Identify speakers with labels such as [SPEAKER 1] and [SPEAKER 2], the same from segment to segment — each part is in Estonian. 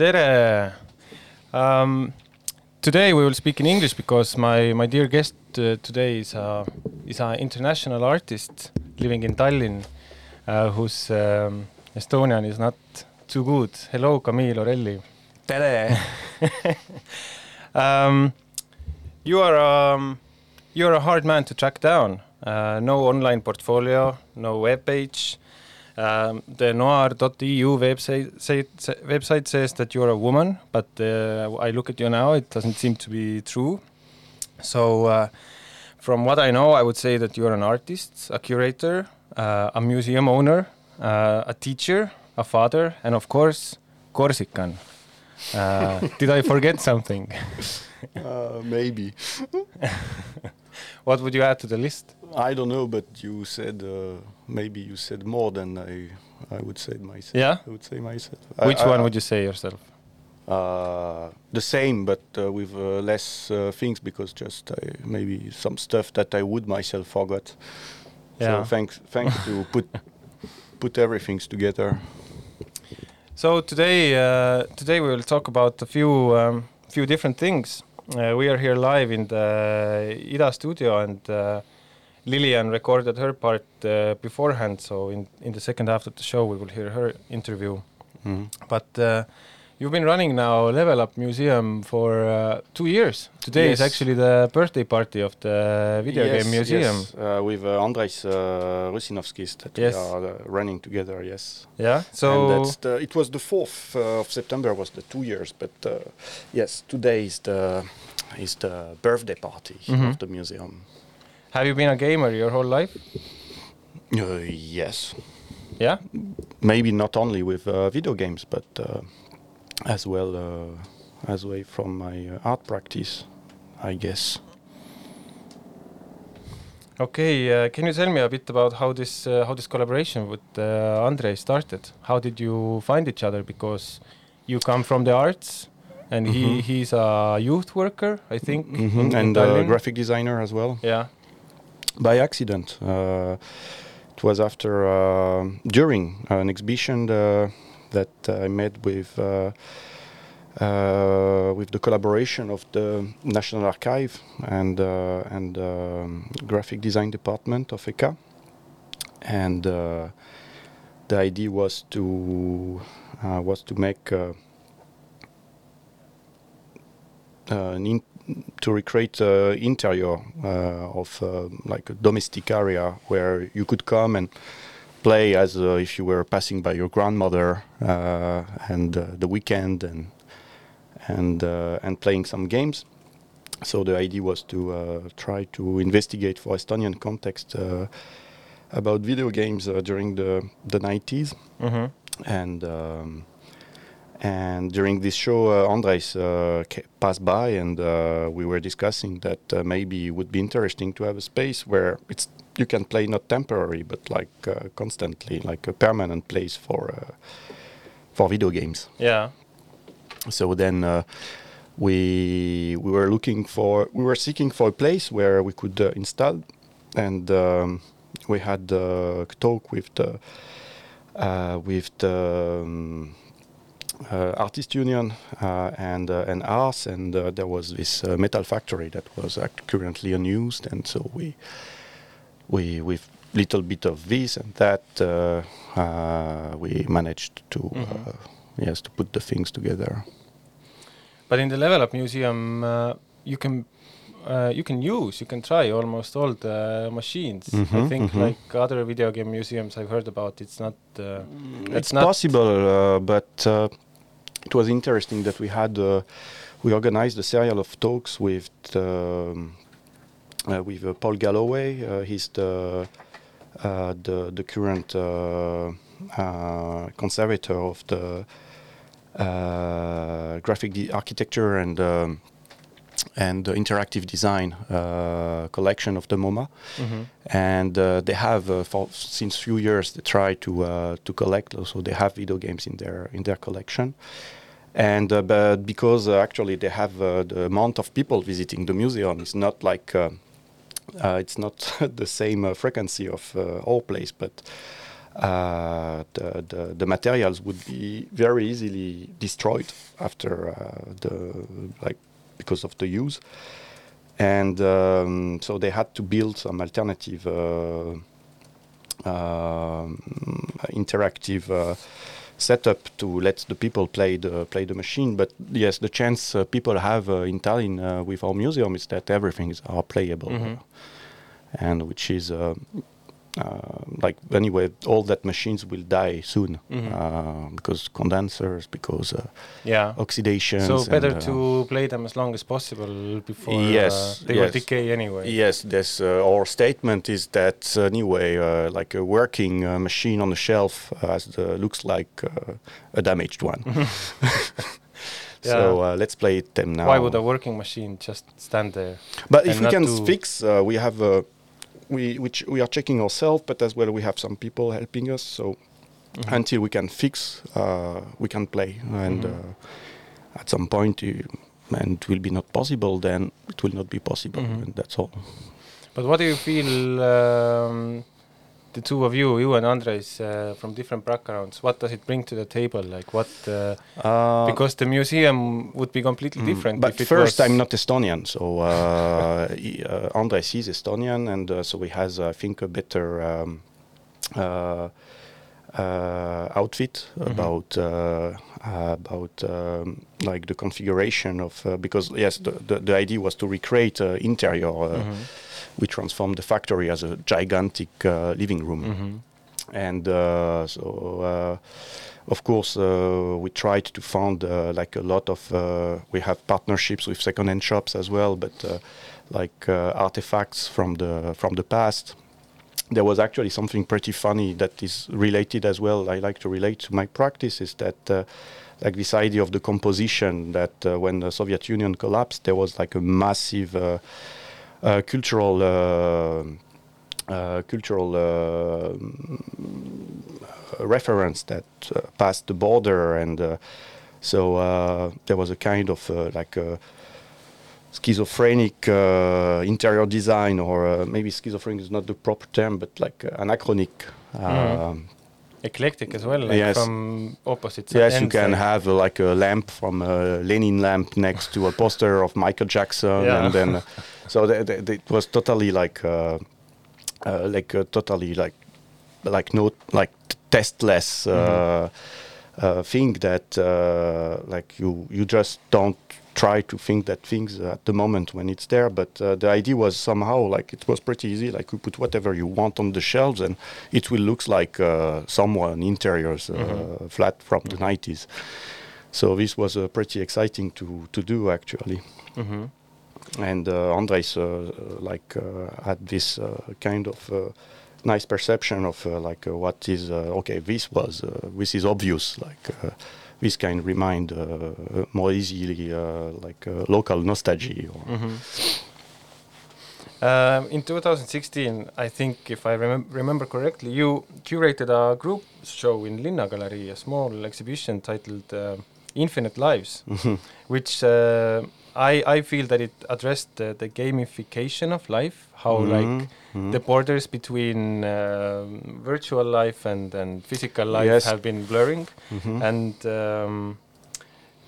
[SPEAKER 1] tere. Um, today we will speak in English because my, my dear guest uh, today is a, is an international artist living in Tallinn uh, whose um, Estonian is not too good. Hello, Camille Orelli.
[SPEAKER 2] tere
[SPEAKER 1] Um, you are um, you are a hard man to track down. Uh, no online portfolio, no web page. Um, the noir.eu website say, say, website says that you're a woman, but uh, I look at you now; it doesn't seem to be true. So, uh, from what I know, I would say that you're an artist, a curator, uh, a museum owner, uh, a teacher, a father, and of course, Corsican. Uh, did I forget something?
[SPEAKER 2] uh, maybe
[SPEAKER 1] What would you add to the list?
[SPEAKER 2] I don't know, but you said uh, maybe you said more than I I would say myself.
[SPEAKER 1] Yeah?
[SPEAKER 2] I would say myself.
[SPEAKER 1] Which
[SPEAKER 2] I,
[SPEAKER 1] one
[SPEAKER 2] I,
[SPEAKER 1] would you say yourself?
[SPEAKER 2] Uh, the same, but uh, with uh, less uh, things because just I, maybe some stuff that I would myself forgot.
[SPEAKER 1] Yeah.
[SPEAKER 2] So thanks, thanks to put put everything together.
[SPEAKER 1] So today, uh, today we will talk about a few um, few different things. Uh, we are here live in the Ida studio, and uh, Lillian recorded her part uh, beforehand. So in in the second half of the show, we will hear her interview.
[SPEAKER 2] Mhm.
[SPEAKER 1] But uh, you've been running now Level Up Museum for uh, two years. Today is
[SPEAKER 2] Yes.
[SPEAKER 1] actually the birthday party of the video
[SPEAKER 2] Yes,
[SPEAKER 1] game museum.
[SPEAKER 2] Yes, uh, with uh, Andres uh, Rusinovskis that
[SPEAKER 1] Yes.
[SPEAKER 2] we are uh, running together. Yes.
[SPEAKER 1] Yeah. So
[SPEAKER 2] the, it was the fourth uh, of September was the two years, but uh, yes, today is the is the birthday party
[SPEAKER 1] Mhm.
[SPEAKER 2] of the museum.
[SPEAKER 1] Have you been a gamer your whole life?
[SPEAKER 2] Uh, yes,
[SPEAKER 1] Yeah.
[SPEAKER 2] maybe not only with uh, video games, but uh, as well uh, as way from my uh, art practice, I guess.
[SPEAKER 1] Okay, uh, can you tell me a bit about how this uh, how this collaboration with uh, Andrei started? How did you find each other? Because you come from the arts, and he
[SPEAKER 2] Mhm.
[SPEAKER 1] he's a youth worker, I think, in-
[SPEAKER 2] Mhm,
[SPEAKER 1] in
[SPEAKER 2] And uh,
[SPEAKER 1] Tallinn.
[SPEAKER 2] graphic designer as well.
[SPEAKER 1] Yeah.
[SPEAKER 2] By accident. Uh, it was after uh, during an exhibition uh, that I met with uh, with the collaboration of the National Archive and uh, and graphic design department of ECA, and the idea was to was to make. An in, to recreate uh, interior uh, of uh, like a domestic area where you could come and play as uh, if you were passing by your grandmother uh, and uh, the weekend and and uh, and playing some games. So the idea was to uh, try to investigate for Estonian context uh, about video games uh, during the the 90s
[SPEAKER 1] hmm
[SPEAKER 2] and um, and during this show, uh, Andres uh, passed by, and uh, we were discussing that uh, maybe it would be interesting to have a space where it's you can play not temporary, but like uh, constantly, like a permanent place for uh, for video games.
[SPEAKER 1] Yeah.
[SPEAKER 2] So then uh, we we were looking for we were seeking for a place where we could uh, install, and um, we had a talk with the uh, with the um, artist union uh, and uh, and ours, and uh, there was this uh, metal factory that was currently unused, and so we we with little bit of this and that uh, uh, we managed to
[SPEAKER 1] Mhm.
[SPEAKER 2] uh, yes to put the things together.
[SPEAKER 1] But in the Level Up Museum, uh, you can uh, you can use, you can try almost all the machines. I
[SPEAKER 2] Mhm,
[SPEAKER 1] think
[SPEAKER 2] mhm.
[SPEAKER 1] like other video game museums I've heard about, it's not. Uh,
[SPEAKER 2] It's
[SPEAKER 1] It's not-
[SPEAKER 2] possible, uh, but uh, it was interesting that we had uh, we organized a serial of talks with um, uh, with uh, Paul Galloway. He's the the the current conservator of the graphic architecture and um, and the interactive design uh, collection of the MoMA
[SPEAKER 1] mhm.
[SPEAKER 2] and uh, they have uh, for since few years they try to uh, to collect also they have video games in their in their collection and uh, but because uh, actually they have uh, the amount of people visiting the museum is not like uh, uh, it's not the same uh, frequency of uh, all place but uh, the, the the materials would be very easily destroyed after uh, the like because of the use, and um, so they had to build some alternative uh, um, interactive uh, setup to let the people play the play the machine. But yes, the chance uh, people have uh, in Tallinn uh, with our museum is that everything is are playable,
[SPEAKER 1] Mhm.
[SPEAKER 2] and which is. Uh, like anyway, all that machines will die soon
[SPEAKER 1] Mhm.
[SPEAKER 2] uh, because condensers, because uh,
[SPEAKER 1] Yeah.
[SPEAKER 2] oxidations.
[SPEAKER 1] So better
[SPEAKER 2] uh,
[SPEAKER 1] to play them as long as possible before
[SPEAKER 2] Yes,
[SPEAKER 1] uh, they will decay anyway.
[SPEAKER 2] Yes, this uh, our statement is that anyway, uh, like a working uh, machine on the shelf has the, looks like uh, a damaged one. So uh, let's play them now.
[SPEAKER 1] Why would a working machine just stand there?
[SPEAKER 2] But if we can fix, uh, we have uh, we which we are checking ourselves, but as well we have some people helping us. So
[SPEAKER 1] Mhm.
[SPEAKER 2] until we can fix, uh, we can play, and
[SPEAKER 1] Mhm.
[SPEAKER 2] uh, at some point, you, and it will be not possible, then it will not be possible,
[SPEAKER 1] Mhm.
[SPEAKER 2] and that's all.
[SPEAKER 1] But what do you feel, um, the two of you, you and Andres, uh, from different backgrounds, what does it bring to the table? Like what, uh,
[SPEAKER 2] Uh,
[SPEAKER 1] because the museum would be completely
[SPEAKER 2] Mm,
[SPEAKER 1] different.
[SPEAKER 2] But
[SPEAKER 1] if it
[SPEAKER 2] first, I'm not Estonian, so uh, uh, Andres is Estonian, and uh, so he has, I think, a better um, uh, uh, outfit
[SPEAKER 1] Mhm.
[SPEAKER 2] about uh, about um, like the configuration of because yes, the, the the idea was to recreate uh, interior. Uh,
[SPEAKER 1] Mhm.
[SPEAKER 2] We transformed the factory as a gigantic uh, living room
[SPEAKER 1] Mhm.
[SPEAKER 2] and uh, so uh, of course uh, we tried to found uh, like a lot of uh, we have partnerships with second-hand shops as well but uh, like uh, artifacts from the from the past there was actually something pretty funny that is related as well i like to relate to my practice is that uh, like this idea of the composition that uh, when the soviet union collapsed there was like a massive cultural uh, uh, cultural uh, mm, reference that uh, passed the border, and uh, so uh, there was a kind of uh, like a schizophrenic uh, interior design, or uh, maybe schizophrenic is not the proper term, but like uh, anachronic.
[SPEAKER 1] Eclectic as well, like
[SPEAKER 2] Yes.
[SPEAKER 1] from opposite
[SPEAKER 2] Yes, you can
[SPEAKER 1] like-
[SPEAKER 2] have uh, like a lamp from a Lenin lamp next to a poster of Michael Jackson,
[SPEAKER 1] Yeah.
[SPEAKER 2] and then uh, so th- th- th- it was totally like uh, uh, like uh, totally like like no like t- testless uh, uh, thing that uh, like you you just don't try to think that things at the moment when it's there but uh, the idea was somehow like it was pretty easy like you put whatever you want on the shelves and it will looks like uh, someone interiors uh,
[SPEAKER 1] Mhm.
[SPEAKER 2] flat from the 90s so this was uh, pretty exciting to to do actually
[SPEAKER 1] Mhm.
[SPEAKER 2] and uh, Andres uh, uh, like uh, had this uh, kind of uh, nice perception of uh, like uh, what is uh, okay this was uh, this is obvious like uh, this can remind uh, more easily uh, like uh, local nostalgia or
[SPEAKER 1] Mhm. Um, in 2016, I think, if I remem- remember correctly, you curated a group show in Linna Gallery, a small exhibition titled uh, "Infinite Lives," which uh, I I feel that it addressed the, the gamification of life, how like
[SPEAKER 2] Mhm.
[SPEAKER 1] the borders between um virtual life and and physical life
[SPEAKER 2] Yes.
[SPEAKER 1] have been blurring,
[SPEAKER 2] Mhm.
[SPEAKER 1] and um,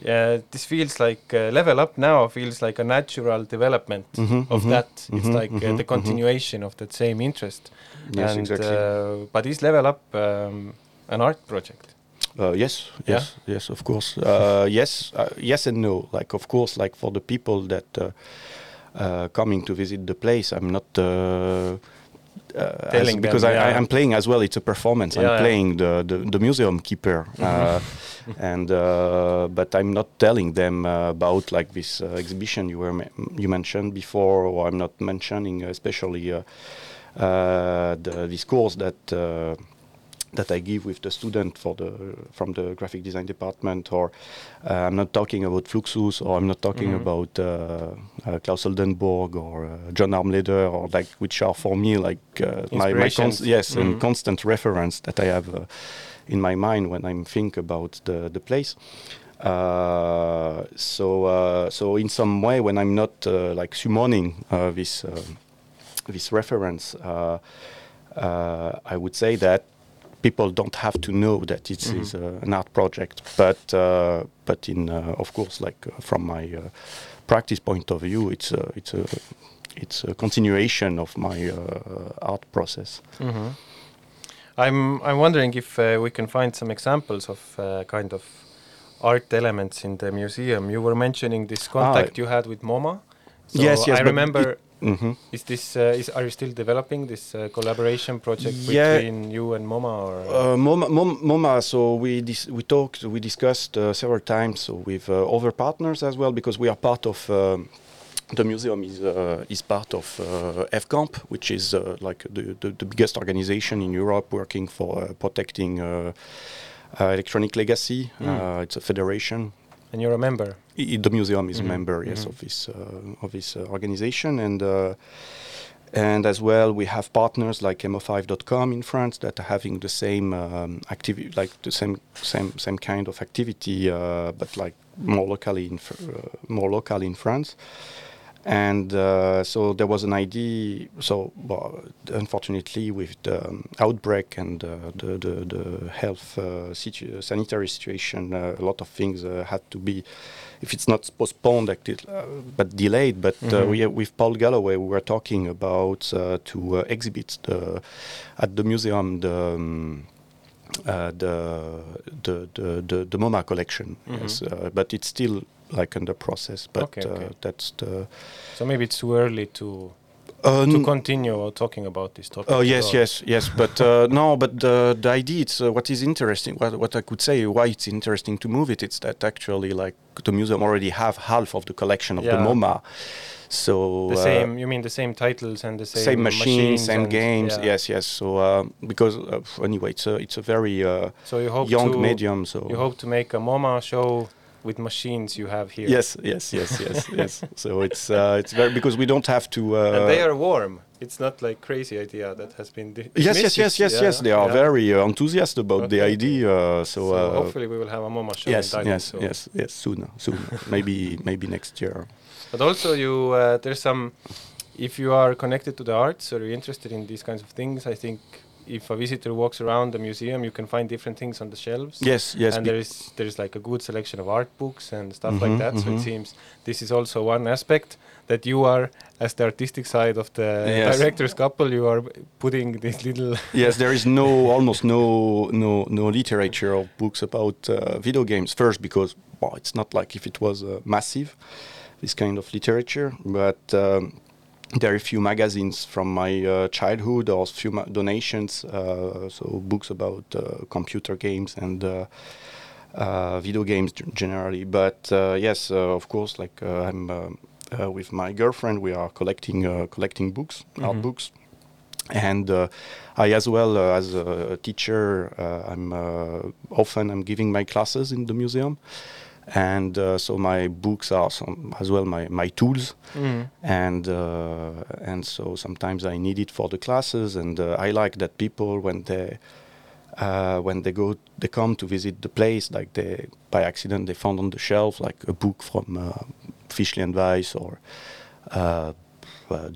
[SPEAKER 1] yeah, this feels like uh, level up now feels like a natural development
[SPEAKER 2] Mhm,
[SPEAKER 1] of
[SPEAKER 2] mhm,
[SPEAKER 1] that. It's
[SPEAKER 2] mhm,
[SPEAKER 1] like uh, the continuation of that same interest.
[SPEAKER 2] yes
[SPEAKER 1] and,
[SPEAKER 2] exactly
[SPEAKER 1] uh, but is level up um, an art project?
[SPEAKER 2] Uh, yes,
[SPEAKER 1] Yeah?
[SPEAKER 2] yes, yes, of course. Uh, yes, uh, yes and no. Like, of course, like for the people that uh, uh, coming to visit the place, I'm not. Uh, uh,
[SPEAKER 1] Telling them,
[SPEAKER 2] because I, I,
[SPEAKER 1] yeah.
[SPEAKER 2] I'm playing as well. It's a performance.
[SPEAKER 1] Yeah,
[SPEAKER 2] I'm playing the, the, the museum keeper, uh, and uh, but I'm not telling them uh, about like this uh, exhibition you were me- you mentioned before, or I'm not mentioning especially uh, uh, the, this course that uh, that I give with the student for the from the graphic design department, or uh, I'm not talking about Fluxus, or I'm not talking
[SPEAKER 1] Mhm.
[SPEAKER 2] about uh, uh, Klaus Oldenburg or uh, John Armleder, or like which are for me like uh, my, my cons- yes
[SPEAKER 1] Mhm.
[SPEAKER 2] and constant reference that I have uh, in my mind when I'm think about the the place. Uh, so uh, so in some way when I'm not uh, like summoning uh, this uh, this reference, uh, uh, I would say that people don't have to know that it
[SPEAKER 1] Mhm.
[SPEAKER 2] is uh, an art project. But uh, but in uh, of course, like uh, from my uh, practice point of view, it's a, it's a it's a continuation of my uh, art process.
[SPEAKER 1] hmm I'm I'm wondering if uh, we can find some examples of uh, kind of art elements in the museum. You were mentioning this contact you had with MoMA. So
[SPEAKER 2] Ah. Yes, yes,
[SPEAKER 1] I
[SPEAKER 2] but
[SPEAKER 1] remember.
[SPEAKER 2] hmm
[SPEAKER 1] Is this uh, is are you still developing this uh, collaboration project
[SPEAKER 2] Yeah.
[SPEAKER 1] between you and MoMA or?
[SPEAKER 2] Uh, MoMA, Mom- MoMA, so we we talked, we discussed uh, several times so with uh, other partners as well because we are part of. Um, the museum is uh, is part of uh, FCamp, which is uh, like the, the, the biggest organization in Europe working for uh, protecting electronic legacy.
[SPEAKER 1] Mm.
[SPEAKER 2] Uh, it's a federation.
[SPEAKER 1] and you're a member.
[SPEAKER 2] The museum is a member, yes,
[SPEAKER 1] mhm.
[SPEAKER 2] of this uh, of this uh, organization, and uh, and as well we have partners like mo5.com in France that are having the same um, activity, like the same same same kind of activity, uh, but like more locally in Fr- uh, more local in France. And uh, so there was an idea. So, well, unfortunately, with the um, outbreak and uh, the, the the health uh, situ- sanitary situation, uh, a lot of things uh, had to be, if it's not postponed, uh, but delayed. But uh,
[SPEAKER 1] Mhm.
[SPEAKER 2] we with Paul Galloway, we were talking about uh, to exhibit the at the museum the. Um, uh, the, the the the the MoMA collection,
[SPEAKER 1] Mhm.
[SPEAKER 2] yes, uh, but it's still like under process. But
[SPEAKER 1] Okay, okay.
[SPEAKER 2] Uh, that's the
[SPEAKER 1] So maybe it's too early to
[SPEAKER 2] uh,
[SPEAKER 1] to continue talking about this topic.
[SPEAKER 2] Oh yes, yes, yes. But uh, no, but the the idea. It's uh, what is interesting. What what I could say why it's interesting to move it. It's that actually like the museum already have half of the collection of
[SPEAKER 1] Yeah.
[SPEAKER 2] the MoMA. So
[SPEAKER 1] The
[SPEAKER 2] uh,
[SPEAKER 1] same. You mean the same titles and the same,
[SPEAKER 2] same machines, same
[SPEAKER 1] and-
[SPEAKER 2] games.
[SPEAKER 1] yeah.
[SPEAKER 2] Yes, yes. So uh, because uh, anyway, it's a it's a very uh,
[SPEAKER 1] So you hope
[SPEAKER 2] young
[SPEAKER 1] to
[SPEAKER 2] medium. So
[SPEAKER 1] you hope to make a MoMA show with machines you have here.
[SPEAKER 2] Yes, yes, yes, yes, yes. So it's uh, it's very because we don't have to. Uh,
[SPEAKER 1] and they are warm. It's not like crazy idea that has been.
[SPEAKER 2] Yes, yes, yes, yes,
[SPEAKER 1] Yeah,
[SPEAKER 2] yes. They are
[SPEAKER 1] yeah.
[SPEAKER 2] very uh, enthusiastic about the idea. Uh, so,
[SPEAKER 1] So,
[SPEAKER 2] uh,
[SPEAKER 1] hopefully we will have a MoMA show
[SPEAKER 2] yes,
[SPEAKER 1] in
[SPEAKER 2] yes,
[SPEAKER 1] so.
[SPEAKER 2] yes, yes. Soon, sooner. maybe, maybe next year.
[SPEAKER 1] But also you uh, there's some if you are connected to the arts or you're interested in these kinds of things, I think if a visitor walks around the museum, you can find different things on the shelves.
[SPEAKER 2] Yes, yes.
[SPEAKER 1] and there is there is like a good selection of art books and stuff like
[SPEAKER 2] Mhm,
[SPEAKER 1] that. So it
[SPEAKER 2] mhm.
[SPEAKER 1] seems this is also one aspect that you are, as the artistic side of the
[SPEAKER 2] Yes.
[SPEAKER 1] directors couple, you are putting this little.
[SPEAKER 2] yes, there is no almost no no no literature of books about uh, video games. First, because well, it's not like if it was uh, massive, this kind of literature, but. Um, there are a few magazines from my uh, childhood or few ma- donations, uh, so books about uh, computer games and uh, uh, video games generally. But uh, yes, uh, of course, like uh, I'm uh, uh, with my girlfriend, we are collecting uh, collecting books, art
[SPEAKER 1] Mhm.
[SPEAKER 2] books, and uh, I as well uh, as a teacher, uh, I'm uh, often I'm giving my classes in the museum. And uh, so my books are some, as well my, my tools,
[SPEAKER 1] Mm.
[SPEAKER 2] and uh, and so sometimes I need it for the classes, and uh, I like that people when they uh, when they go they come to visit the place, like they by accident they found on the shelf like a book from uh, Fishley and Weiss or uh, uh,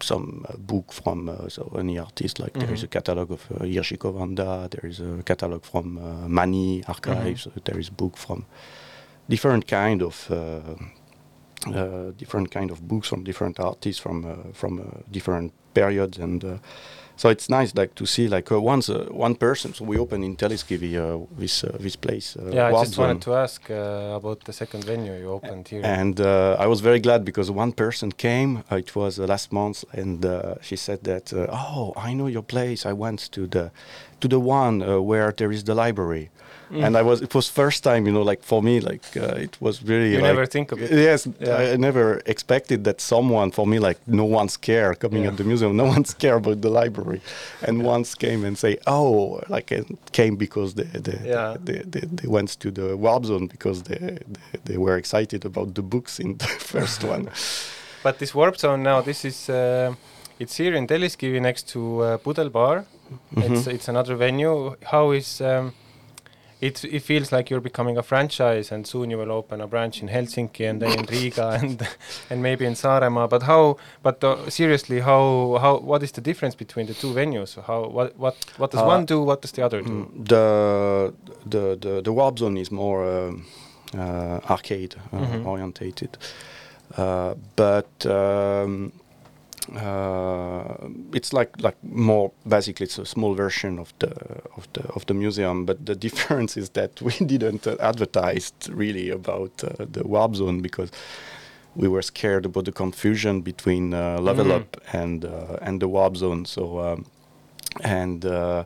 [SPEAKER 2] some uh, book from uh, so any artist like there is
[SPEAKER 1] Mhm.
[SPEAKER 2] a catalog of uh, Wanda, there is a catalog from uh, Mani archives, there is a book from different kind of uh, uh, different kind of books from different artists from uh, from uh, different periods and uh, so it's nice like to see like uh, once uh, one person so we open in Teleskivi uh, this uh, this place
[SPEAKER 1] Yeah, I just wanted to ask uh, about the second venue you opened here.
[SPEAKER 2] And uh, I was very glad because one person came. Uh, it was uh, last month, and uh, she said that, uh, "Oh, I know your place. I went to the to the one uh, where there is the library."
[SPEAKER 1] Mm.
[SPEAKER 2] And I was. It was first time, you know, like for me, like uh, it was really.
[SPEAKER 1] you
[SPEAKER 2] like,
[SPEAKER 1] never think of it.
[SPEAKER 2] Yes,
[SPEAKER 1] Yeah.
[SPEAKER 2] I, never expected that someone for me like no one's care coming
[SPEAKER 1] Yeah.
[SPEAKER 2] at the museum, no one's care about the library, and once came and say, oh, like it came because they they,
[SPEAKER 1] Yeah.
[SPEAKER 2] they, they, they went to the warp zone because they, they they were excited about the books in the first one.
[SPEAKER 1] But this warp zone now, this is uh, it's here in Telliskivi next to uh, Pudel Bar. It's
[SPEAKER 2] Mhm.
[SPEAKER 1] it's another venue. How is um, it it feels like you're becoming a franchise, and soon you will open a branch in Helsinki and then in Riga and and maybe in Saaremaa. But how? But uh, seriously, how how what is the difference between the two venues? How what what what does
[SPEAKER 2] Uh,
[SPEAKER 1] one do? What does the other do?
[SPEAKER 2] Mm, The the the, the warp zone is more um, uh, arcade uh,
[SPEAKER 1] Mhm.
[SPEAKER 2] orientated, uh, but um, uh, it's like like more basically it's a small version of the of the of the museum. But the difference is that we didn't uh, advertise really about uh, the warp zone because we were scared about the confusion between uh, level
[SPEAKER 1] Mhm.
[SPEAKER 2] up and uh, and the warp zone. So um, and uh,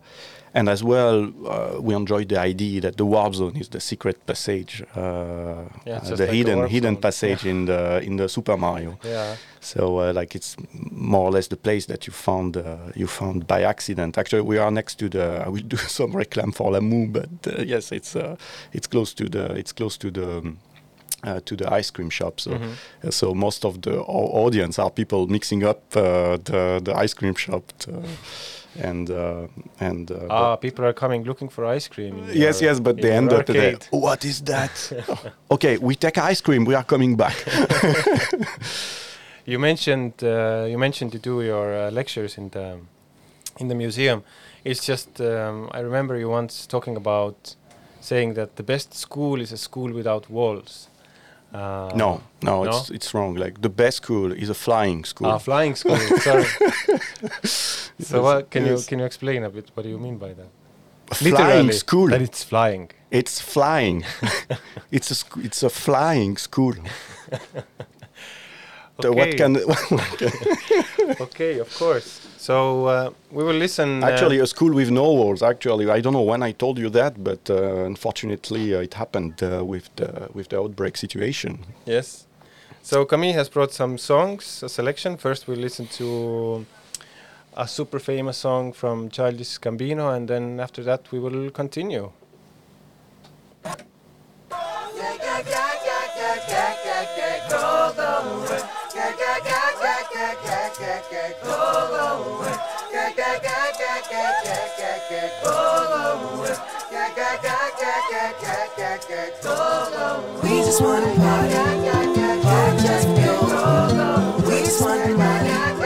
[SPEAKER 2] and as well, uh, we enjoyed the idea that the warp zone is the secret passage, uh,
[SPEAKER 1] Yeah,
[SPEAKER 2] the
[SPEAKER 1] like
[SPEAKER 2] hidden
[SPEAKER 1] warp
[SPEAKER 2] hidden
[SPEAKER 1] zone.
[SPEAKER 2] passage in the in the Super Mario.
[SPEAKER 1] Yeah.
[SPEAKER 2] So uh, like it's more or less the place that you found uh, you found by accident. Actually, we are next to the. I will do some reclam for Lamu, but uh, yes, it's uh, it's close to the it's close to the. Um, uh, to the ice cream shop, so
[SPEAKER 1] Mhm.
[SPEAKER 2] uh, so most of the au- audience are people mixing up uh, the the ice cream shop, to, and uh, and uh,
[SPEAKER 1] Ah, people are coming looking for ice cream.
[SPEAKER 2] Yes,
[SPEAKER 1] your-
[SPEAKER 2] yes, but they end up
[SPEAKER 1] arcade.
[SPEAKER 2] What is that? okay, we take ice cream. We are coming back.
[SPEAKER 1] You mentioned uh, you mentioned you do your uh, lectures in the in the museum. It's just um, I remember you once talking about saying that the best school is a school without walls. Uh,
[SPEAKER 2] no, no,
[SPEAKER 1] No?
[SPEAKER 2] it's it's wrong. Like the best school is a flying school.
[SPEAKER 1] Ah, flying school. Sorry. so what can you can you explain a bit? What do you mean by that?
[SPEAKER 2] A flying school.
[SPEAKER 1] That it's flying.
[SPEAKER 2] It's flying. it's a it's a flying school. The- what
[SPEAKER 1] Okay.
[SPEAKER 2] can
[SPEAKER 1] okay, of course. So uh, we will listen. uh,
[SPEAKER 2] actually a school with no walls? Actually, I don't know when I told you that, but uh, unfortunately, uh, it happened uh, with the with the outbreak situation.
[SPEAKER 1] Yes. So Camille has brought some songs, a selection. First, we'll listen to a super famous song from Childish Gambino, and then after that, we will continue.
[SPEAKER 3] We just wanna party. We just wanna party,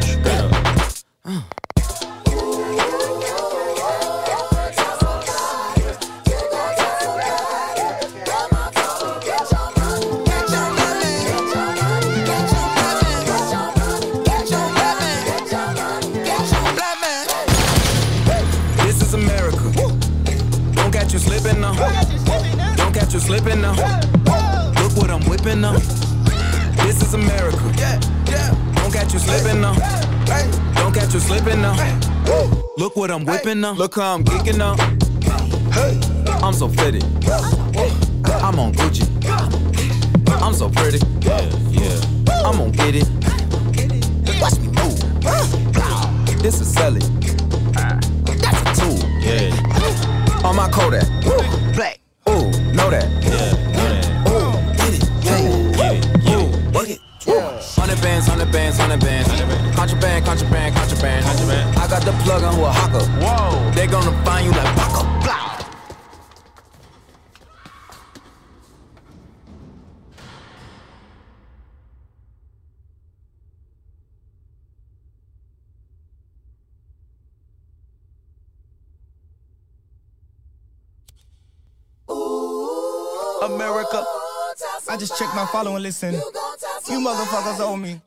[SPEAKER 4] I'm whipping now. Look how I'm geeking now. I'm so fitted. I'm on Gucci. I'm so pretty. Yeah, yeah. I'm gonna get it. Watch me move. This is Sally. Ah. That's a tool. Yeah. On my Kodak.
[SPEAKER 5] Just checked my follow and listen. You motherfuckers owe me.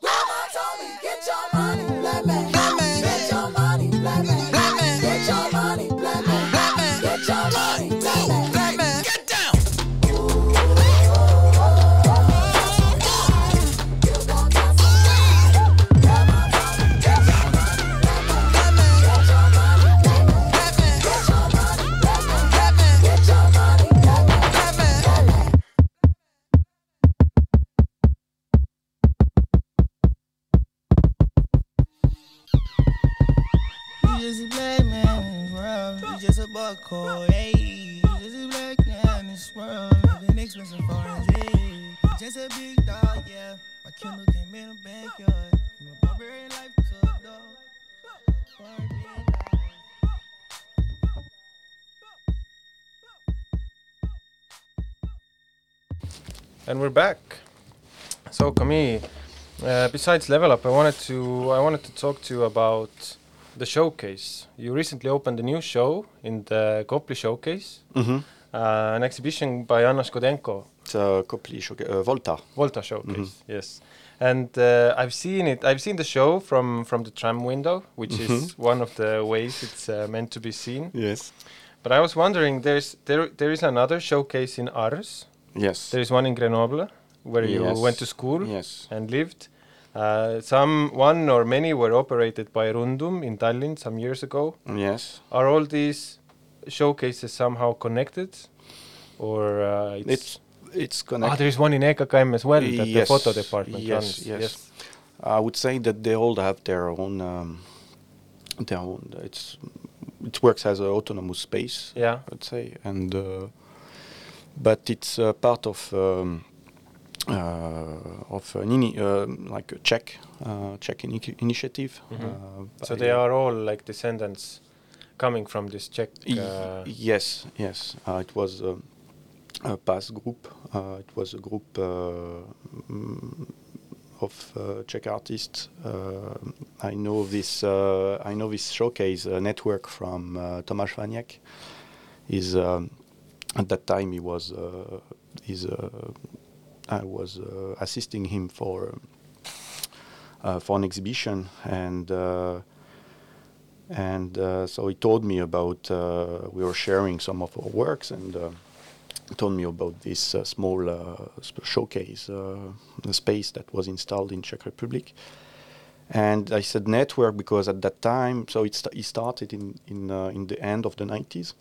[SPEAKER 5] You just black in this expensive foreign. Just a big dog, yeah. My came in backyard. Barbarian life dog.
[SPEAKER 1] And we're back. So Camille, uh, besides Level Up, I wanted to I wanted to talk to you about the showcase. You recently opened a new show in the Kopli Showcase,
[SPEAKER 2] Mm-hmm.
[SPEAKER 1] uh, an exhibition by Anna Skodenko,
[SPEAKER 2] It's a Kopli show- uh, Volta.
[SPEAKER 1] Volta Showcase. Yes, and uh, I've seen it. I've seen the show from from the tram window, which is one of the ways it's uh, meant to be seen.
[SPEAKER 2] Yes.
[SPEAKER 1] But I was wondering, there's there there is another showcase in Ars.
[SPEAKER 2] Yes.
[SPEAKER 1] There is one in Grenoble, where you
[SPEAKER 2] Yes.
[SPEAKER 1] went to school.
[SPEAKER 2] Yes.
[SPEAKER 1] and lived. Uh, some one or many were operated by Rundum in Tallinn some years ago.
[SPEAKER 2] Yes.
[SPEAKER 1] Are all these showcases somehow connected, or uh, it's,
[SPEAKER 2] It's it's
[SPEAKER 1] ah, there is one in EKKM as well that the photo department
[SPEAKER 2] yes,
[SPEAKER 1] runs.
[SPEAKER 2] yes. I would say that they all have their own. Um, their own. It's it works as an autonomous space.
[SPEAKER 1] Yeah.
[SPEAKER 2] I'd say, and uh, but it's part of um, of an ini- uh, like a Czech uh, Czech ini- initiative.
[SPEAKER 1] Mhm.
[SPEAKER 2] Uh,
[SPEAKER 1] So they are all like descendants coming from this Czech. Uh,
[SPEAKER 2] yes, yes. Uh, it was um, a PAS group. Uh, it was a group uh, mm, of uh, Czech artists. Uh, I know this. Uh, I know this showcase uh, network from uh, Tomasz Waniek. Is um, at that time he was. Uh, is uh, I was uh, assisting him for uh, for an exhibition and. Uh, and so he told me about we were sharing some of our works and told me about this small showcase space that was installed in Czech Republic and I said network because at that time so it st- started in in uh, in the end of the 90s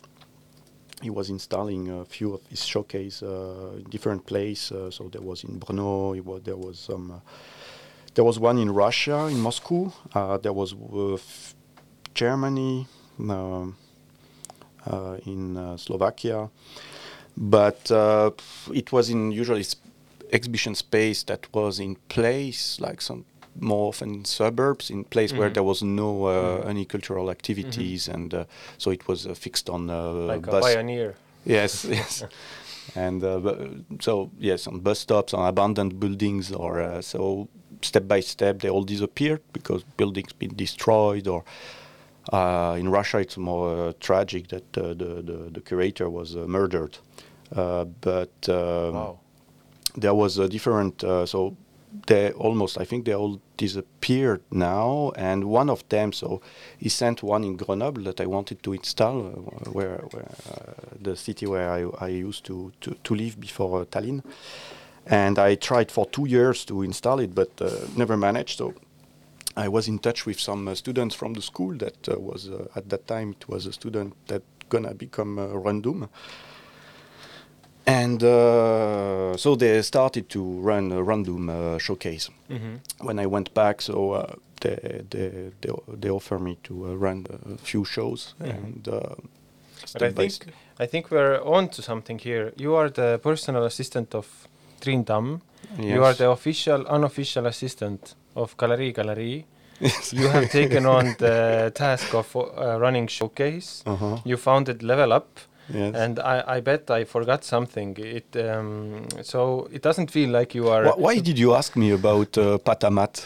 [SPEAKER 2] he was installing a few of his showcase uh, in different places uh, so there was in Brno was, there was some uh, there was one in Russia in Moscow uh, there was Germany, um, uh, in uh, Slovakia, but it was in usually exhibition space that was in place, like some more often in suburbs, in place where
[SPEAKER 1] Mhm.
[SPEAKER 2] there was no uh, any cultural activities, and uh, so it was uh, fixed on uh,
[SPEAKER 1] like a
[SPEAKER 2] bus.
[SPEAKER 1] pioneer.
[SPEAKER 2] Yes, yes. And uh, bu- so yes, on bus stops, on abandoned buildings, or uh, so step by step they all disappeared because buildings been destroyed. Or uh, in Russia, it's more uh, tragic that uh, the, the the curator was uh, murdered. Uh, but um,
[SPEAKER 1] wow.
[SPEAKER 2] there was a different uh, so they almost i think they all disappeared now and one of them so he sent one in grenoble that i wanted to install uh, where, where uh, the city where i, I used to, to, to live before uh, tallinn. And i tried for two years to install it but uh, never managed. So i was in touch with some uh, students from the school that uh, was at that time it was a student that gonna become uh, random and uh, so they started to run a random uh, showcase.
[SPEAKER 1] Mhm.
[SPEAKER 2] When I went back, so uh, they, they, they, they offered me to uh, run a few shows.
[SPEAKER 1] Mhm.
[SPEAKER 2] And uh,
[SPEAKER 1] But I think I think we're on to something here. You are the personal assistant of Trin Tam. You are the official, unofficial assistant of Galerie Galerie. You have taken on the task of uh, running showcase.
[SPEAKER 2] Uh-huh.
[SPEAKER 1] You founded Level Up,
[SPEAKER 2] Yes.
[SPEAKER 1] and I, I bet I forgot something. It um, so it doesn't feel like you are.
[SPEAKER 2] Wh- why did you ask me about uh, Patamat?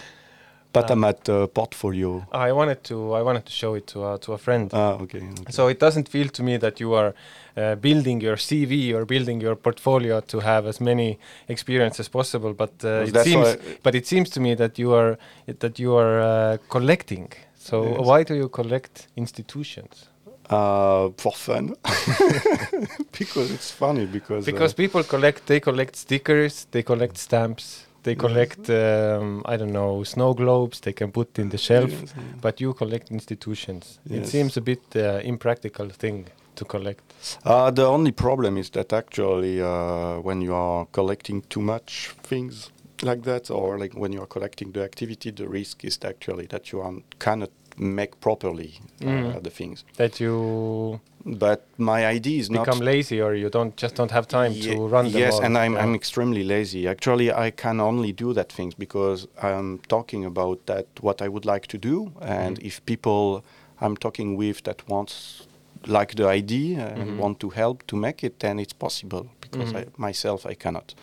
[SPEAKER 2] Patamat uh, portfolio.
[SPEAKER 1] I wanted to I wanted to show it to a, to a friend.
[SPEAKER 2] Ah, okay. okay.
[SPEAKER 1] So it doesn't feel to me that you are uh, building your CV or building your portfolio to have as many experience as possible. But uh, it seems, but it seems to me that you are that you are uh, collecting. So
[SPEAKER 2] Yes.
[SPEAKER 1] why do you collect institutions?
[SPEAKER 2] Uh, for fun because it's funny because
[SPEAKER 1] Because
[SPEAKER 2] uh,
[SPEAKER 1] people collect, they collect stickers, they collect stamps, they collect um, I don't know snow globes. They can put in the shelf.
[SPEAKER 2] yes, yeah.
[SPEAKER 1] But you collect institutions. It seems a bit uh, impractical thing to collect.
[SPEAKER 2] Uh, the only problem is that actually, uh, when you are collecting too much things like that, or like when you are collecting the activity, the risk is actually that you are, cannot make properly uh,
[SPEAKER 1] Mm.
[SPEAKER 2] the things.
[SPEAKER 1] That you
[SPEAKER 2] But my idea is not
[SPEAKER 1] become lazy or you don't just don't have time
[SPEAKER 2] Ye-
[SPEAKER 1] to run them
[SPEAKER 2] Yes, and I'm,
[SPEAKER 1] Yeah.
[SPEAKER 2] I'm extremely lazy. Actually, I can only do that things because I'm talking about that what I would like to do, and
[SPEAKER 1] Mhm.
[SPEAKER 2] if people I'm talking with that wants like the idea and
[SPEAKER 1] Mhm.
[SPEAKER 2] want to help to make it, then it's possible. Because
[SPEAKER 1] Mhm.
[SPEAKER 2] I, myself, I cannot.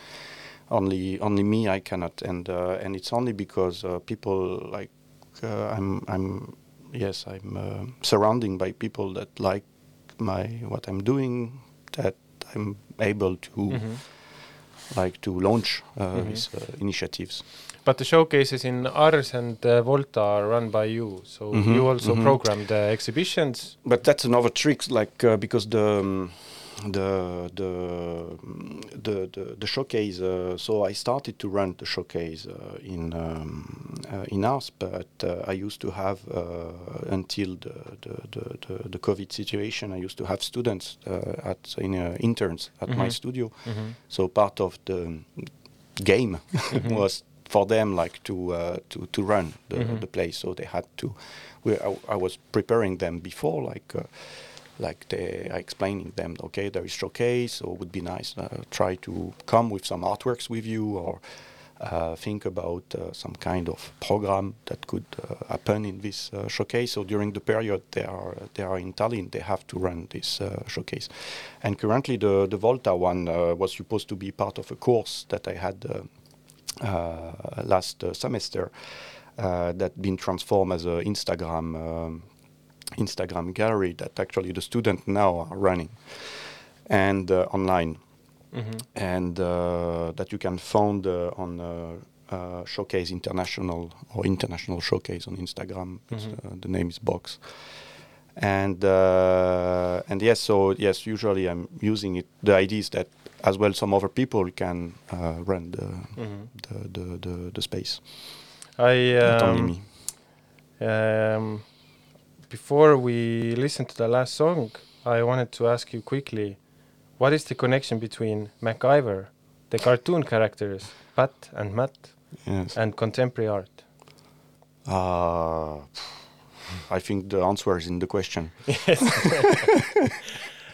[SPEAKER 2] Only, only me, I cannot, and uh, and it's only because uh, people like uh, I'm, I'm, yes, I'm uh, surrounding by people that like my what I'm doing that I'm able to
[SPEAKER 1] Mhm.
[SPEAKER 2] like to launch uh,
[SPEAKER 1] Mhm.
[SPEAKER 2] these uh, initiatives.
[SPEAKER 1] But the showcases in Ars and uh, Volta are run by you, so
[SPEAKER 2] Mhm,
[SPEAKER 1] you also
[SPEAKER 2] mhm.
[SPEAKER 1] program the exhibitions.
[SPEAKER 2] But that's another trick, like uh, because the um, the the the the, the showcase. Uh, so I started to run the showcase uh, in um, uh, in Ars, but uh, I used to have uh, until the the, the the the COVID situation. I used to have students uh, at in uh, interns at my
[SPEAKER 1] Mhm.
[SPEAKER 2] studio.
[SPEAKER 1] Mhm.
[SPEAKER 2] So part of the game
[SPEAKER 1] Mhm.
[SPEAKER 2] was for them like to uh, to to run the,
[SPEAKER 1] Mhm.
[SPEAKER 2] the place. So they had to. We, I, I was preparing them before, like uh, like they I explaining them. Okay, there is showcase, so it would be nice. Uh, try to come with some artworks with you, or uh, think about uh, some kind of program that could uh, happen in this uh, showcase. So during the period they are they are in Tallinn, they have to run this uh, showcase. And currently, the the Volta one was supposed to be part of a course that I had last semester that been transformed as an Instagram um, Instagram gallery that actually the student now are running and uh, online
[SPEAKER 1] Mhm.
[SPEAKER 2] and uh, that you can find uh, on uh, uh, Showcase International or International Showcase on Instagram.
[SPEAKER 1] Mhm.
[SPEAKER 2] uh, the name is Box. And uh, and yes, so yes, usually I'm using it. The idea is that as well some other people can uh, run the,
[SPEAKER 1] Mhm.
[SPEAKER 2] the, the, the the space,
[SPEAKER 1] I um. Um, before we listen to the last song, I wanted to ask you quickly, what is the connection between MacGyver, the cartoon characters Pat and Matt,
[SPEAKER 2] Yes.
[SPEAKER 1] and contemporary art?
[SPEAKER 2] Uh, I think the answer is in the question.
[SPEAKER 1] Yes.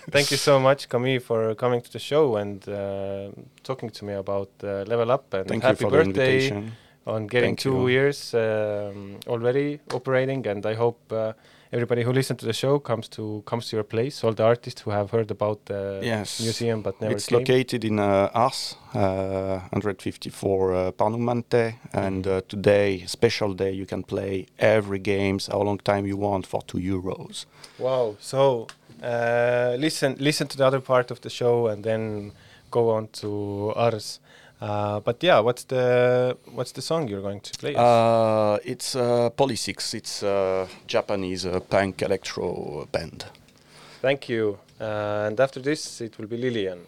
[SPEAKER 1] Thank you so much, Camille, for coming to the show and uh, talking to me about uh, Level Up and
[SPEAKER 2] Thank
[SPEAKER 1] happy
[SPEAKER 2] you for the
[SPEAKER 1] birthday on getting
[SPEAKER 2] Thank
[SPEAKER 1] two
[SPEAKER 2] you.
[SPEAKER 1] years um, already operating. And I hope uh, everybody who listens to the show comes to comes to your place. All the artists who have heard about the
[SPEAKER 2] Yes.
[SPEAKER 1] museum but never
[SPEAKER 2] It's
[SPEAKER 1] came.
[SPEAKER 2] located in uh, Ars, uh, 154 uh, Parnumante, and uh, today, special day, you can play every games how long time you want for two euros.
[SPEAKER 1] Wow! So uh, listen, listen to the other part of the show, and then go on to Ars. Uh, but yeah, what's the what's the song you're going to play?
[SPEAKER 2] Uh, it's uh, Polysix. It's a Japanese uh, punk electro band.
[SPEAKER 1] Thank you. Uh, and after this, it will be Lillian.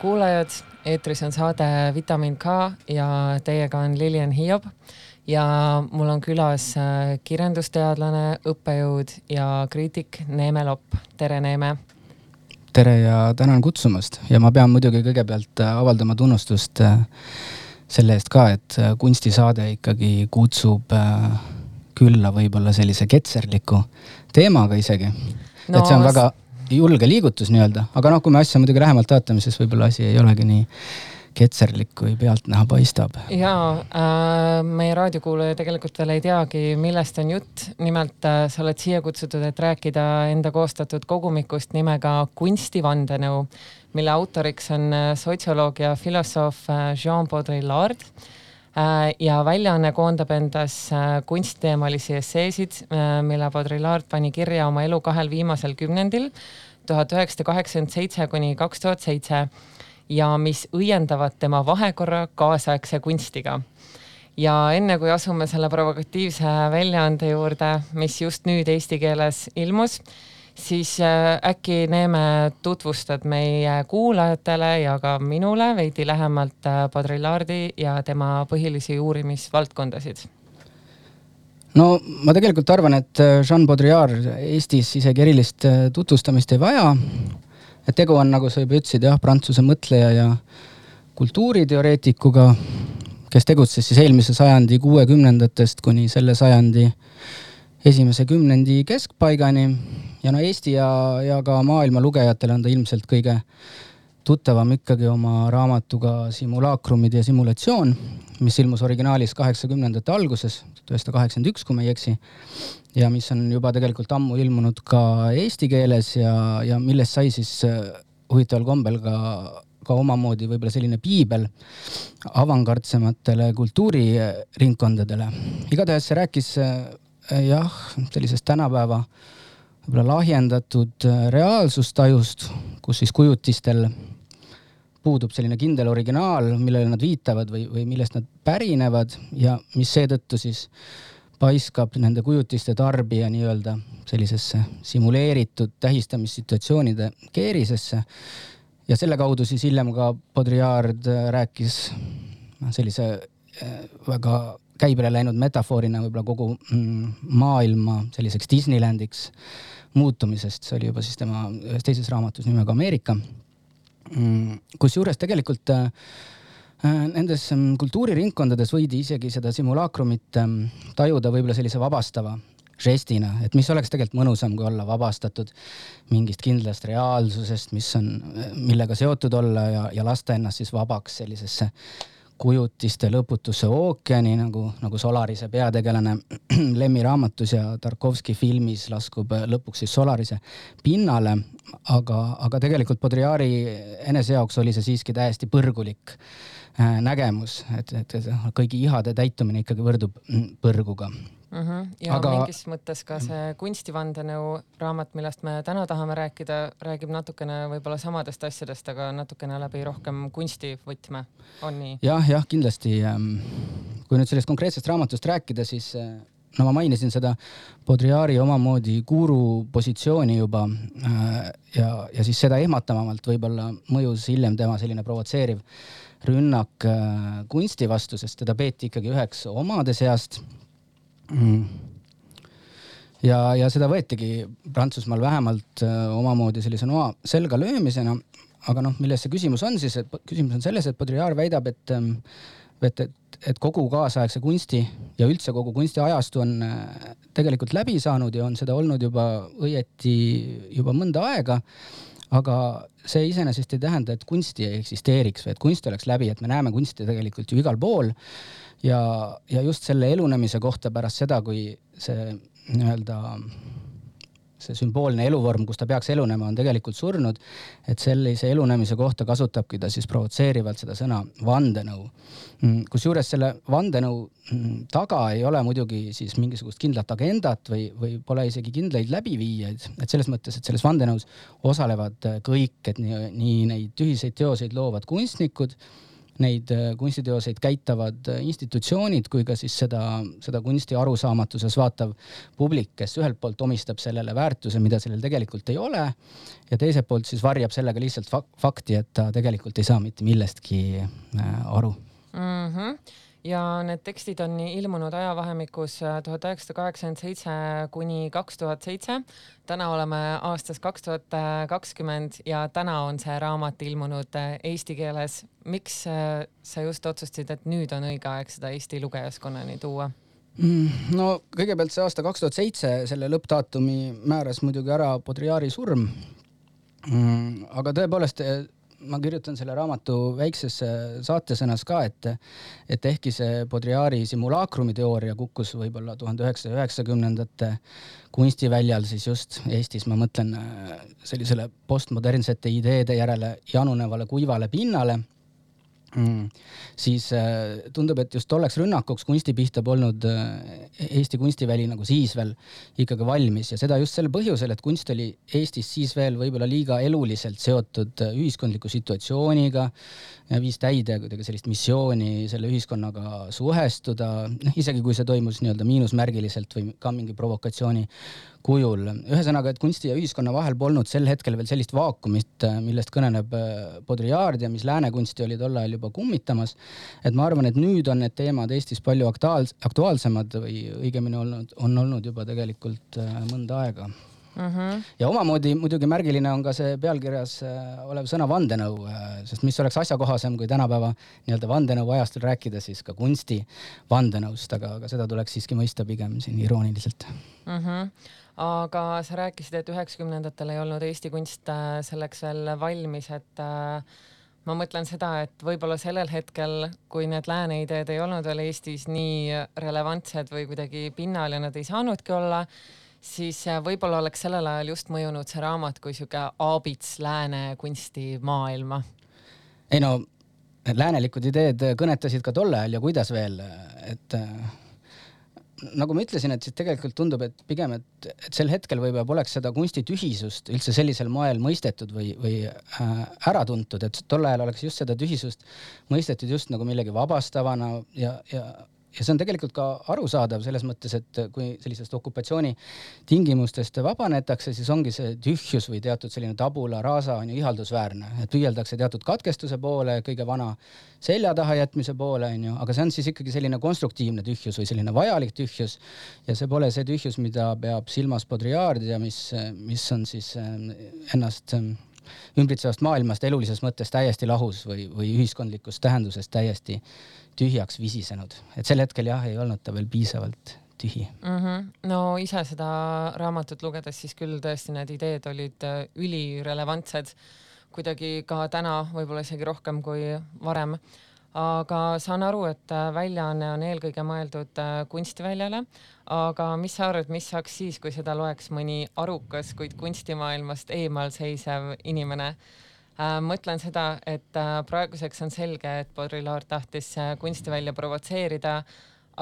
[SPEAKER 6] Kuulajad, eetris on saade Vitamin K ja teiega on Lilian Hiob ja mul on külas äh, kirjandusteadlane, õppejõud ja kriitik Neeme Lopp. tere, Neeme.
[SPEAKER 7] tere ja tänan kutsumast ja ma pean muidugi kõigepealt äh, avaldama tunnustust äh, selle eest ka, et kunstisaade ikkagi kutsub külla võib-olla sellise ketserliku teemaga isegi no,. et see on väga julge liigutus nii-öelda, aga noh, kui me asja muidugi lähemalt vaatame, siis võib-olla asi ei olegi nii ketserlik, kui pealtnäha paistab.
[SPEAKER 6] ja äh, meie raadiokuulaja tegelikult veel ei teagi, millest on jutt. nimelt äh, sa oled siia kutsutud, et rääkida enda koostatud kogumikust nimega Kunstivandenõu, mille autoriks on äh, sotsioloog ja filosoof äh, Jean Baudrillard ja väljaanne koondab endas äh, kunstiteemalisi esseesid, mille Baudrillard pani kirja oma elu kahel viimasel kümnendil, tuhat üheksasada kaheksakümmend seitse kuni kaks tuhat seitse ja mis õiendavad tema vahekorra kaasaegse kunstiga. ja enne kui asume selle provokatiivse väljaande juurde, mis just nüüd eesti keeles ilmus, siis äh, äkki Neeme tutvustad meie kuulajatele ja ka minule veidi lähemalt äh, Baudrillardi ja tema põhilisi uurimisvaldkondasid
[SPEAKER 7] no ma tegelikult arvan, et äh, Jean Baudrillard Eestis isegi erilist tutvustamist ei vaja et tegu on, nagu sa juba ütlesid, jah, Prantsuse mõtleja ja kultuuriteoreetikuga, kes tegutses siis eelmise sajandi kuuekümnendatest kuni selle sajandi esimese kümnendi keskpaigani. Ja no Eesti ja, ja ka maailma lugejatele on ta ilmselt kõige tuttavam ikkagi oma raamatuga Simulaakrumid ja simulatsioon, mis ilmus originaalis kaheksakümnendate alguses, tuhat üheksasada kaheksakümmend üks, kui ma ei eksi ja mis on juba tegelikult ammu ilmunud ka eesti keeles ja, ja millest sai siis äh, huvitaval kombel ka, ka omamoodi võib-olla selline piibel avangardsematele kultuuriringkondadele. igatahes see rääkis äh, jah, sellisest tänapäeva võib-olla lahjendatud äh, reaalsustajust, kus siis kujutistel puudub selline kindel originaal, millele nad viitavad või, või millest nad pärinevad ja mis seetõttu siis äh, paiskab nende kujutiste tarbija nii-öelda sellisesse simuleeritud tähistamissituatsioonide keerisesse. ja selle kaudu siis hiljem ka Baudrillard rääkis noh, sellise eh, väga käibele läinud metafoorina võib-olla kogu mm, maailma selliseks Disneylandiks muutumisest, see oli juba siis tema ühes teises raamatus nimega Ameerika. Mm, kusjuures tegelikult äh, Äh, nendes ähm, kultuuriringkondades võidi isegi seda simulaakrumit ähm, tajuda võib-olla sellise vabastava žestina, et mis oleks tegelikult mõnusam, kui olla vabastatud mingist kindlast reaalsusest, mis on, äh, millega seotud olla ja, ja lasta ennast siis vabaks sellisesse kujutiste lõputusse ookeani nagu, nagu Solarise peategelane Lemmi raamatus ja Tarkovski filmis laskub lõpuks siis Solarise pinnale. aga, aga tegelikult Baudrillardi enese jaoks oli see siiski täiesti põrgulik Äh, nägemus, et, et, et kõigi ihade täitumine ikkagi võrdub mm, põrguga
[SPEAKER 6] mm. -hmm. ja Aga... mingis mõttes ka see kunstivandenõu raamat, millest me täna tahame rääkida, räägib natukene võib-olla samadest asjadest, aga natukene läbi rohkem kunstivõtme, on nii ja,?
[SPEAKER 7] jah, jah, kindlasti. Ähm, kui nüüd sellest konkreetsest raamatust rääkida, siis äh, no ma mainisin seda Baudrillardi omamoodi guru positsiooni juba äh, ja, ja siis seda ehmatavamalt võib-olla mõjus hiljem tema selline provotseeriv rünnak äh, kunsti vastu, sest teda peeti ikkagi üheks omade seast mm. ja, ja seda võetigi Prantsusmaal vähemalt äh, omamoodi sellise noa selga löömisena. aga noh, milles see küsimus on siis, et küsimus on selles, et Baudrillard väidab, et ähm, et, et, et kogu kaasaegse kunsti ja üldse kogu kunstiajastu on äh, tegelikult läbi saanud ja on seda olnud juba õieti juba mõnda aega aga see iseenesest ei tähenda, et kunsti ei eksisteeriks või et kunst oleks läbi, et me näeme kunsti tegelikult ju igal pool. Ja, ja just selle elunemise kohta pärast seda, kui see nii-öelda see sümboolne eluvorm, kus ta peaks elunema, on tegelikult surnud. et sellise elunemise kohta kasutabki ta siis provotseerivalt seda sõna vandenõu. Mm, kusjuures selle vandenõu mm, taga ei ole muidugi siis mingisugust kindlat agendat või, või pole isegi kindlaid läbiviijaid, et selles mõttes, et selles vandenõus osalevad kõik, et nii, nii neid ühiseid teoseid loovad kunstnikud neid äh, kunstiteoseid käitavad äh, institutsioonid kui ka siis seda, seda kunsti arusaamatuses vaatav publik, kes ühelt poolt omistab sellele väärtuse, mida sellel tegelikult ei ole ja teiselt poolt siis varjab sellega lihtsalt fak fakti, et ta tegelikult ei saa mitte millestki äh, aru
[SPEAKER 6] mm. -hmm. Ja need tekstid on ilmunud ajavahemikus äh, tuhat üheksasada kaheksakümmend seitse kuni kaks tuhat seitse. täna oleme aastas kaks tuhat kakskümmend ja täna on see raamat ilmunud äh, eesti keeles. miks äh, sa just otsustasid, et nüüd on õige aeg seda Eesti lugejaskonnani tuua?
[SPEAKER 7] Mm, no kõigepealt see aasta kaks tuhat seitse, selle lõppdaatumi määras muidugi ära Baudrillardi surm. Mm, aga tõepoolest ma kirjutan selle raamatu väiksesse saatesõnas ka, et, et ehkki see Baudrillardi simulaakrumi teooria kukkus võib-olla tuhande üheksasaja üheksakümnendate kunstiväljal, siis just Eestis ma mõtlen sellisele postmodernsete ideede järele janunevale kuivale pinnale mm,. siis äh, tundub, et just tolleks rünnakuks kunsti pihta polnud äh, Eesti kunstiväli nagu siis veel ikkagi valmis ja seda just sel põhjusel, et kunst oli Eestis siis veel võib-olla liiga eluliselt seotud äh, ühiskondliku situatsiooniga, viis täide kuidagi sellist missiooni selle ühiskonnaga suhestuda, noh isegi kui see toimus nii-öelda miinusmärgiliselt või ka mingi provokatsiooni kujul. ühesõnaga, et kunsti ja ühiskonna vahel polnud sel hetkel veel sellist vaakumit, millest kõneleb Baudrillard ja mis lääne kunsti oli tol ajal juba kummitamas. et ma arvan, et nüüd on need teemad Eestis palju aktuaals-, aktuaalsemad või õigemini olnud, on olnud juba tegelikult mõnda aega Mm -hmm. ja omamoodi muidugi märgiline on ka see pealkirjas olev sõna vandenõu, sest mis oleks asjakohasem, kui tänapäeva nii-öelda vandenõuajastul rääkida siis ka kunsti vandenõust, aga, aga seda tuleks siiski mõista pigem siin irooniliselt
[SPEAKER 6] mm. -hmm aga sa rääkisid, et üheksakümnendatel ei olnud Eesti kunst selleks veel valmis, et äh, ma mõtlen seda, et võib-olla sellel hetkel, kui need lääne ideed ei olnud veel Eestis nii relevantsed või kuidagi pinnal ja nad ei saanudki olla, siis võib-olla oleks sellel ajal just mõjunud see raamat kui sihuke aabits lääne kunstimaailma.
[SPEAKER 7] ei no, läänelikud ideed kõnetasid ka tol ajal ja kuidas veel, et nagu ma ütlesin, et siis tegelikult tundub, et pigem, et, et sel hetkel võib-olla poleks seda kunsti tühisust üldse sellisel moel mõistetud või, või äh, ära tuntud, et tol ajal oleks just seda tühisust mõistetud just nagu millegi vabastavana ja, ja ja see on tegelikult ka arusaadav selles mõttes, et kui sellisest okupatsiooni tingimustest vabanetakse, siis ongi see tühjus või teatud selline tabula rasa on ju ihaldusväärne, et püüeldakse teatud katkestuse poole, kõige vana selja taha jätmise poole, on ju, aga see on siis ikkagi selline konstruktiivne tühjus või selline vajalik tühjus. ja see pole see tühjus, mida peab silmas Baudrillard ja mis, mis on siis äh, ennast äh, ümbritsevast maailmast elulises mõttes täiesti lahus või, või ühiskondlikust tähendusest täiesti tühjaks visisenud, et sel hetkel jah, ei olnud ta veel piisavalt tühi
[SPEAKER 6] mm. -hmm. no ise seda raamatut lugedes siis küll tõesti need ideed olid äh, ülirelevantsed, kuidagi ka täna võib-olla isegi rohkem kui varem. aga saan aru, et äh, väljaanne on eelkõige mõeldud äh, kunstiväljale, aga mis sa arvad, mis saaks siis, kui seda loeks mõni arukas, kuid kunstimaailmast eemal seisev inimene Äh, mõtlen seda, et äh, praeguseks on selge, et Baudrillard tahtis äh, kunstivälja provotseerida,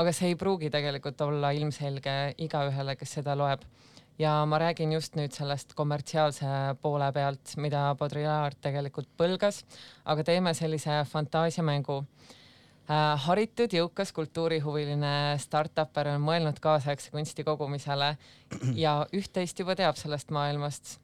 [SPEAKER 6] aga see ei pruugi tegelikult olla ilmselge igaühele, kes seda loeb. ja ma räägin just nüüd sellest kommertsiaalse poole pealt, mida Baudrillard tegelikult põlgas, aga teeme sellise fantaasiamängu haritud, jõukas, kultuurihuviline startupper on mõelnud kaasaegse kunsti kogumisele ja üht-teist juba teab sellest maailmast.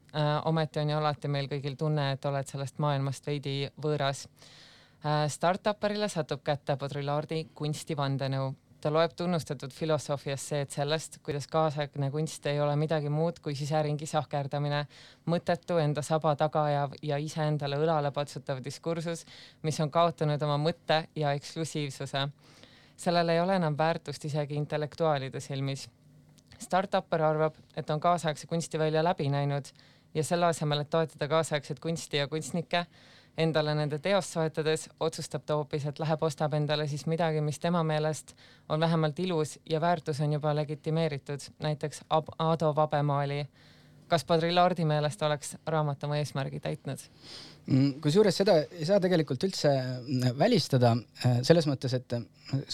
[SPEAKER 6] Ometi on ju alati meil kõigil tunne, et oled sellest maailmast veidi võõras äh,. Startupperile satub kätte Baudrillardi kunstivandenõu. ta loeb tunnustatud filosoofi esseed sellest, kuidas kaasaegne kunst ei ole midagi muud kui siseringi sahkerdamine, mõttetu, enda saba taga ajav ja iseendale õlale patsutav diskursus, mis on kaotanud oma mõtte ja eksklusiivsuse sellel ei ole enam väärtust isegi intellektuaalide silmis. Startupper arvab, et on kaasaegse kunstivälja läbi näinud ja selle asemel, et toetada kaasaegset kunsti ja kunstnikke, endale nende teost soetades otsustab ta hoopis, et läheb, ostab endale siis midagi, mis tema meelest on vähemalt ilus ja väärtus on juba legitimeeritud, näiteks Ado Vabemaali. Kas Baudrillardi meelest oleks raamat oma eesmärgi täitnud?
[SPEAKER 7] Mm, kusjuures seda ei saa tegelikult üldse mm, välistada äh, selles mõttes, et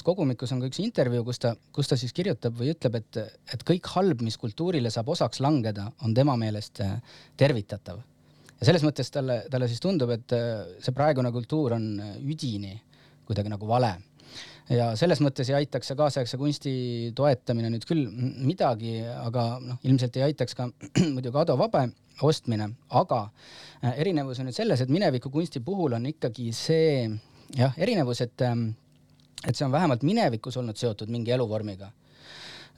[SPEAKER 7] kogumikus on ka üks intervjuu, kus ta, kus ta siis kirjutab või ütleb, et, et kõik halb, mis kultuurile saab osaks langeda, on tema meelest äh, tervitatav. ja selles mõttes talle, talle siis tundub, et äh, see praegune kultuur on üdini kuidagi nagu vale ja selles mõttes ei aitaks see kaasaegse kunsti toetamine nüüd küll midagi, aga noh, ilmselt ei aitaks ka muidugi Ado Vabe ostmine, aga äh, erinevus on nüüd selles, et mineviku kunsti puhul on ikkagi see jah, erinevus, et ähm, et see on vähemalt minevikus olnud seotud mingi eluvormiga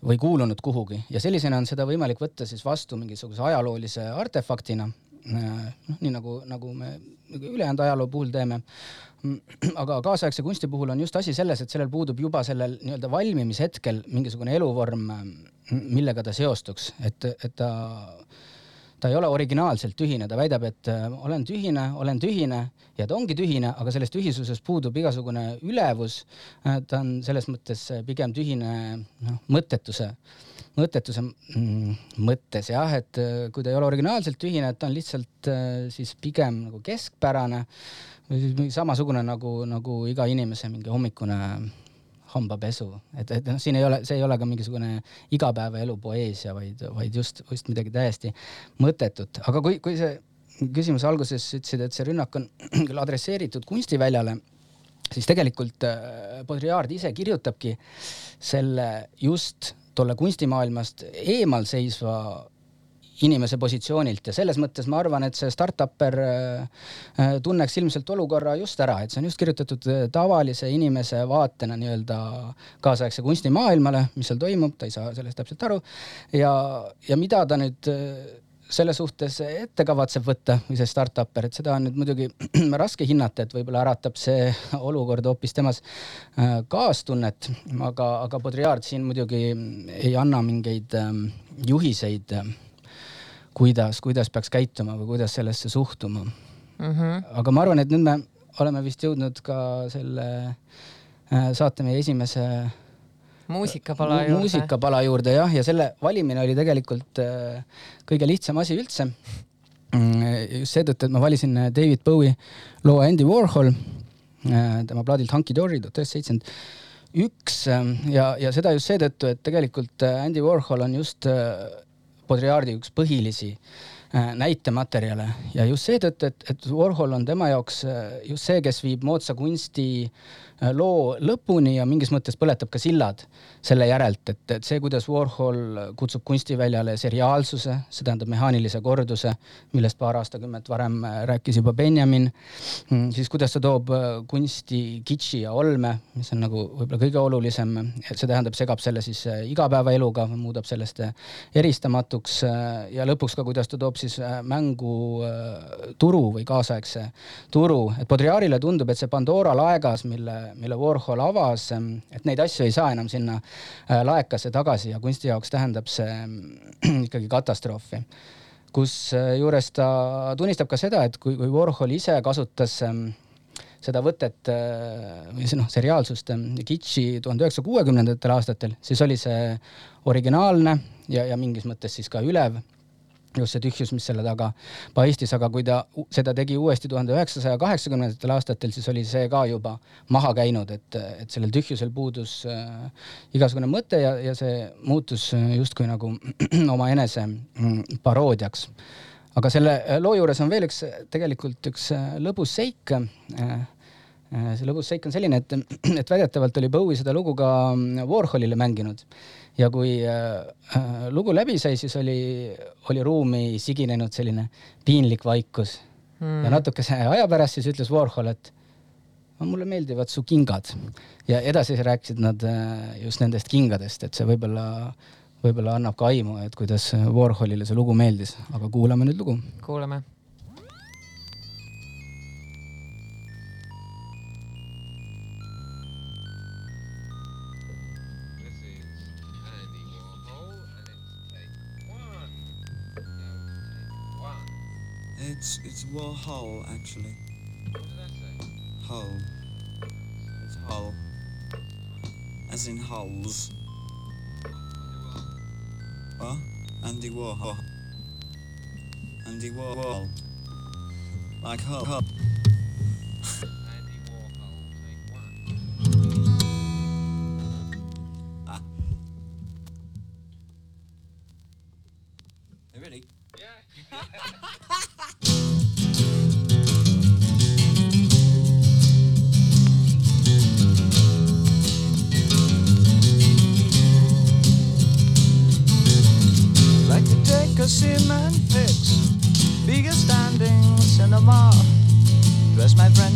[SPEAKER 7] või kuulunud kuhugi. Ja sellisena on seda võimalik võtta siis vastu mingisuguse ajaloolise artefaktina, noh nii nagu, nagu me ülejäänud ajaloo puhul teeme. aga kaasaegse kunsti puhul on just asi selles, et sellel puudub juba sellel nii-öelda valmimishetkel mingisugune eluvorm, millega ta seostuks, et, et ta ta ei ole originaalselt tühine, ta väidab, et äh, olen tühine, olen tühine ja ta ongi tühine, aga selles tühisuses puudub igasugune ülevus. ta on selles mõttes äh, pigem tühine noh, mõttetuse, mõttetuse mm, mõttes jah, et äh, kui ta ei ole originaalselt tühine, et ta on lihtsalt äh, siis pigem nagu keskpärane samasugune nagu, nagu iga inimese mingi hommikune hambapesu, et, et noh, siin ei ole, see ei ole ka mingisugune igapäevaelu poeesia, vaid, vaid just, just midagi täiesti mõttetut, aga kui, kui see küsimuse alguses ütlesid, et see rünnak on küll adresseeritud kunstiväljale, siis tegelikult äh, Baudrillard ise kirjutabki selle just tolle kunstimaailmast eemal seisva inimese positsioonilt. Ja selles mõttes ma arvan, et see startup'er äh, äh, tunneks ilmselt olukorra just ära, et see on just kirjutatud äh, tavalise inimese vaatena nii-öelda kaasaegse kunstimaailmale, mis seal toimub, ta ei saa sellest täpselt aru. Ja, ja mida ta nüüd selle suhtes ette kavatseb võtta või see startup'er, et seda on nüüd muidugi raske hinnata, et võib-olla äratab see olukord hoopis temas kaastunnet, aga, aga Baudrillard siin muidugi ei anna mingeid ähm, juhiseid, kuidas, kuidas peaks käituma või kuidas sellesse suhtuma
[SPEAKER 6] mm. -hmm.
[SPEAKER 7] aga ma arvan, et nüüd me oleme vist jõudnud ka selle äh, saate meie esimese
[SPEAKER 6] muusikapala
[SPEAKER 7] mu-
[SPEAKER 6] juurde.
[SPEAKER 7] muusikapala juurde jah, ja selle valimine oli tegelikult äh, kõige lihtsam asi üldse. just seetõttu, et ma valisin äh, David Bowie loo Andy Warhol, tema plaadilt Hunky Dory tuhat üheksasada seitsekümmend üks ja, ja seda just seetõttu, et tegelikult äh, Andy Warhol on just Baudrillardi üks põhilisi äh, näitematerjale. Ja just seetõttu, et, et Warhol on tema jaoks äh, just see, kes viib moodsa kunsti loo lõpuni ja mingis mõttes põletab ka sillad selle järelt, et, et see, kuidas Warhol kutsub kunstiväljale seriaalsuse, see tähendab mehaanilise korduse, millest paar aastakümmet varem äh, rääkis juba Benjamin, siis kuidas ta toob äh, kunsti kitši ja olme, mis on nagu võib-olla kõige olulisem, see tähendab, segab selle siis äh, igapäevaeluga, muudab sellest äh, eristamatuks äh, ja lõpuks ka, kuidas ta toob siis äh, mängu äh, turu või kaasaegse turu, et Baudrillardile tundub, et see Pandora laegas, mille, mille Warhol avas, et neid asju ei saa enam sinna äh, laekasse tagasi ja kunsti jaoks tähendab see ikkagi katastroofi. kusjuures ta tunnistab ka seda, et kui, kui Warhol ise kasutas ähm, seda võtet äh, või see noh, seriaalsust, ähm, kitši tuhande üheksasaja kuuekümnendatel aastatel, siis oli see originaalne ja, ja mingis mõttes siis ka ülev just see tühjus, mis selle taga paistis, aga kui ta seda tegi uuesti tuhande üheksasaja kaheksakümnendatel aastatel, siis oli see ka juba maha käinud, et, et sellel tühjusel puudus äh, igasugune mõte ja, ja see muutus äh, justkui nagu omaenese mm, paroodiaks. aga selle äh, loo juures on veel üks äh, tegelikult üks äh, lõbus seik äh, äh, see lõbus seik on selline, et, et väidetavalt oli Bowie seda lugu ka mm, Warholile mänginud ja kui äh, äh, lugu läbi sai, siis oli, oli ruumi siginenud selline piinlik vaikus mm. ja natukese aja pärast siis ütles Warhol, et mulle meeldivad su kingad ja edasi rääkisid nad äh, just nendest kingadest, et see võib-olla, võib-olla annab ka aimu, et kuidas Warholile see lugu meeldis, aga kuulame nüüd lugu.
[SPEAKER 6] kuulame
[SPEAKER 8] It's it's Hull actually. What did I say? Hull. It's Hull. As in hulls. Huh? Andy Warhol. Andy Warhol. Like Hull. Hull. Andy Warhol, take one.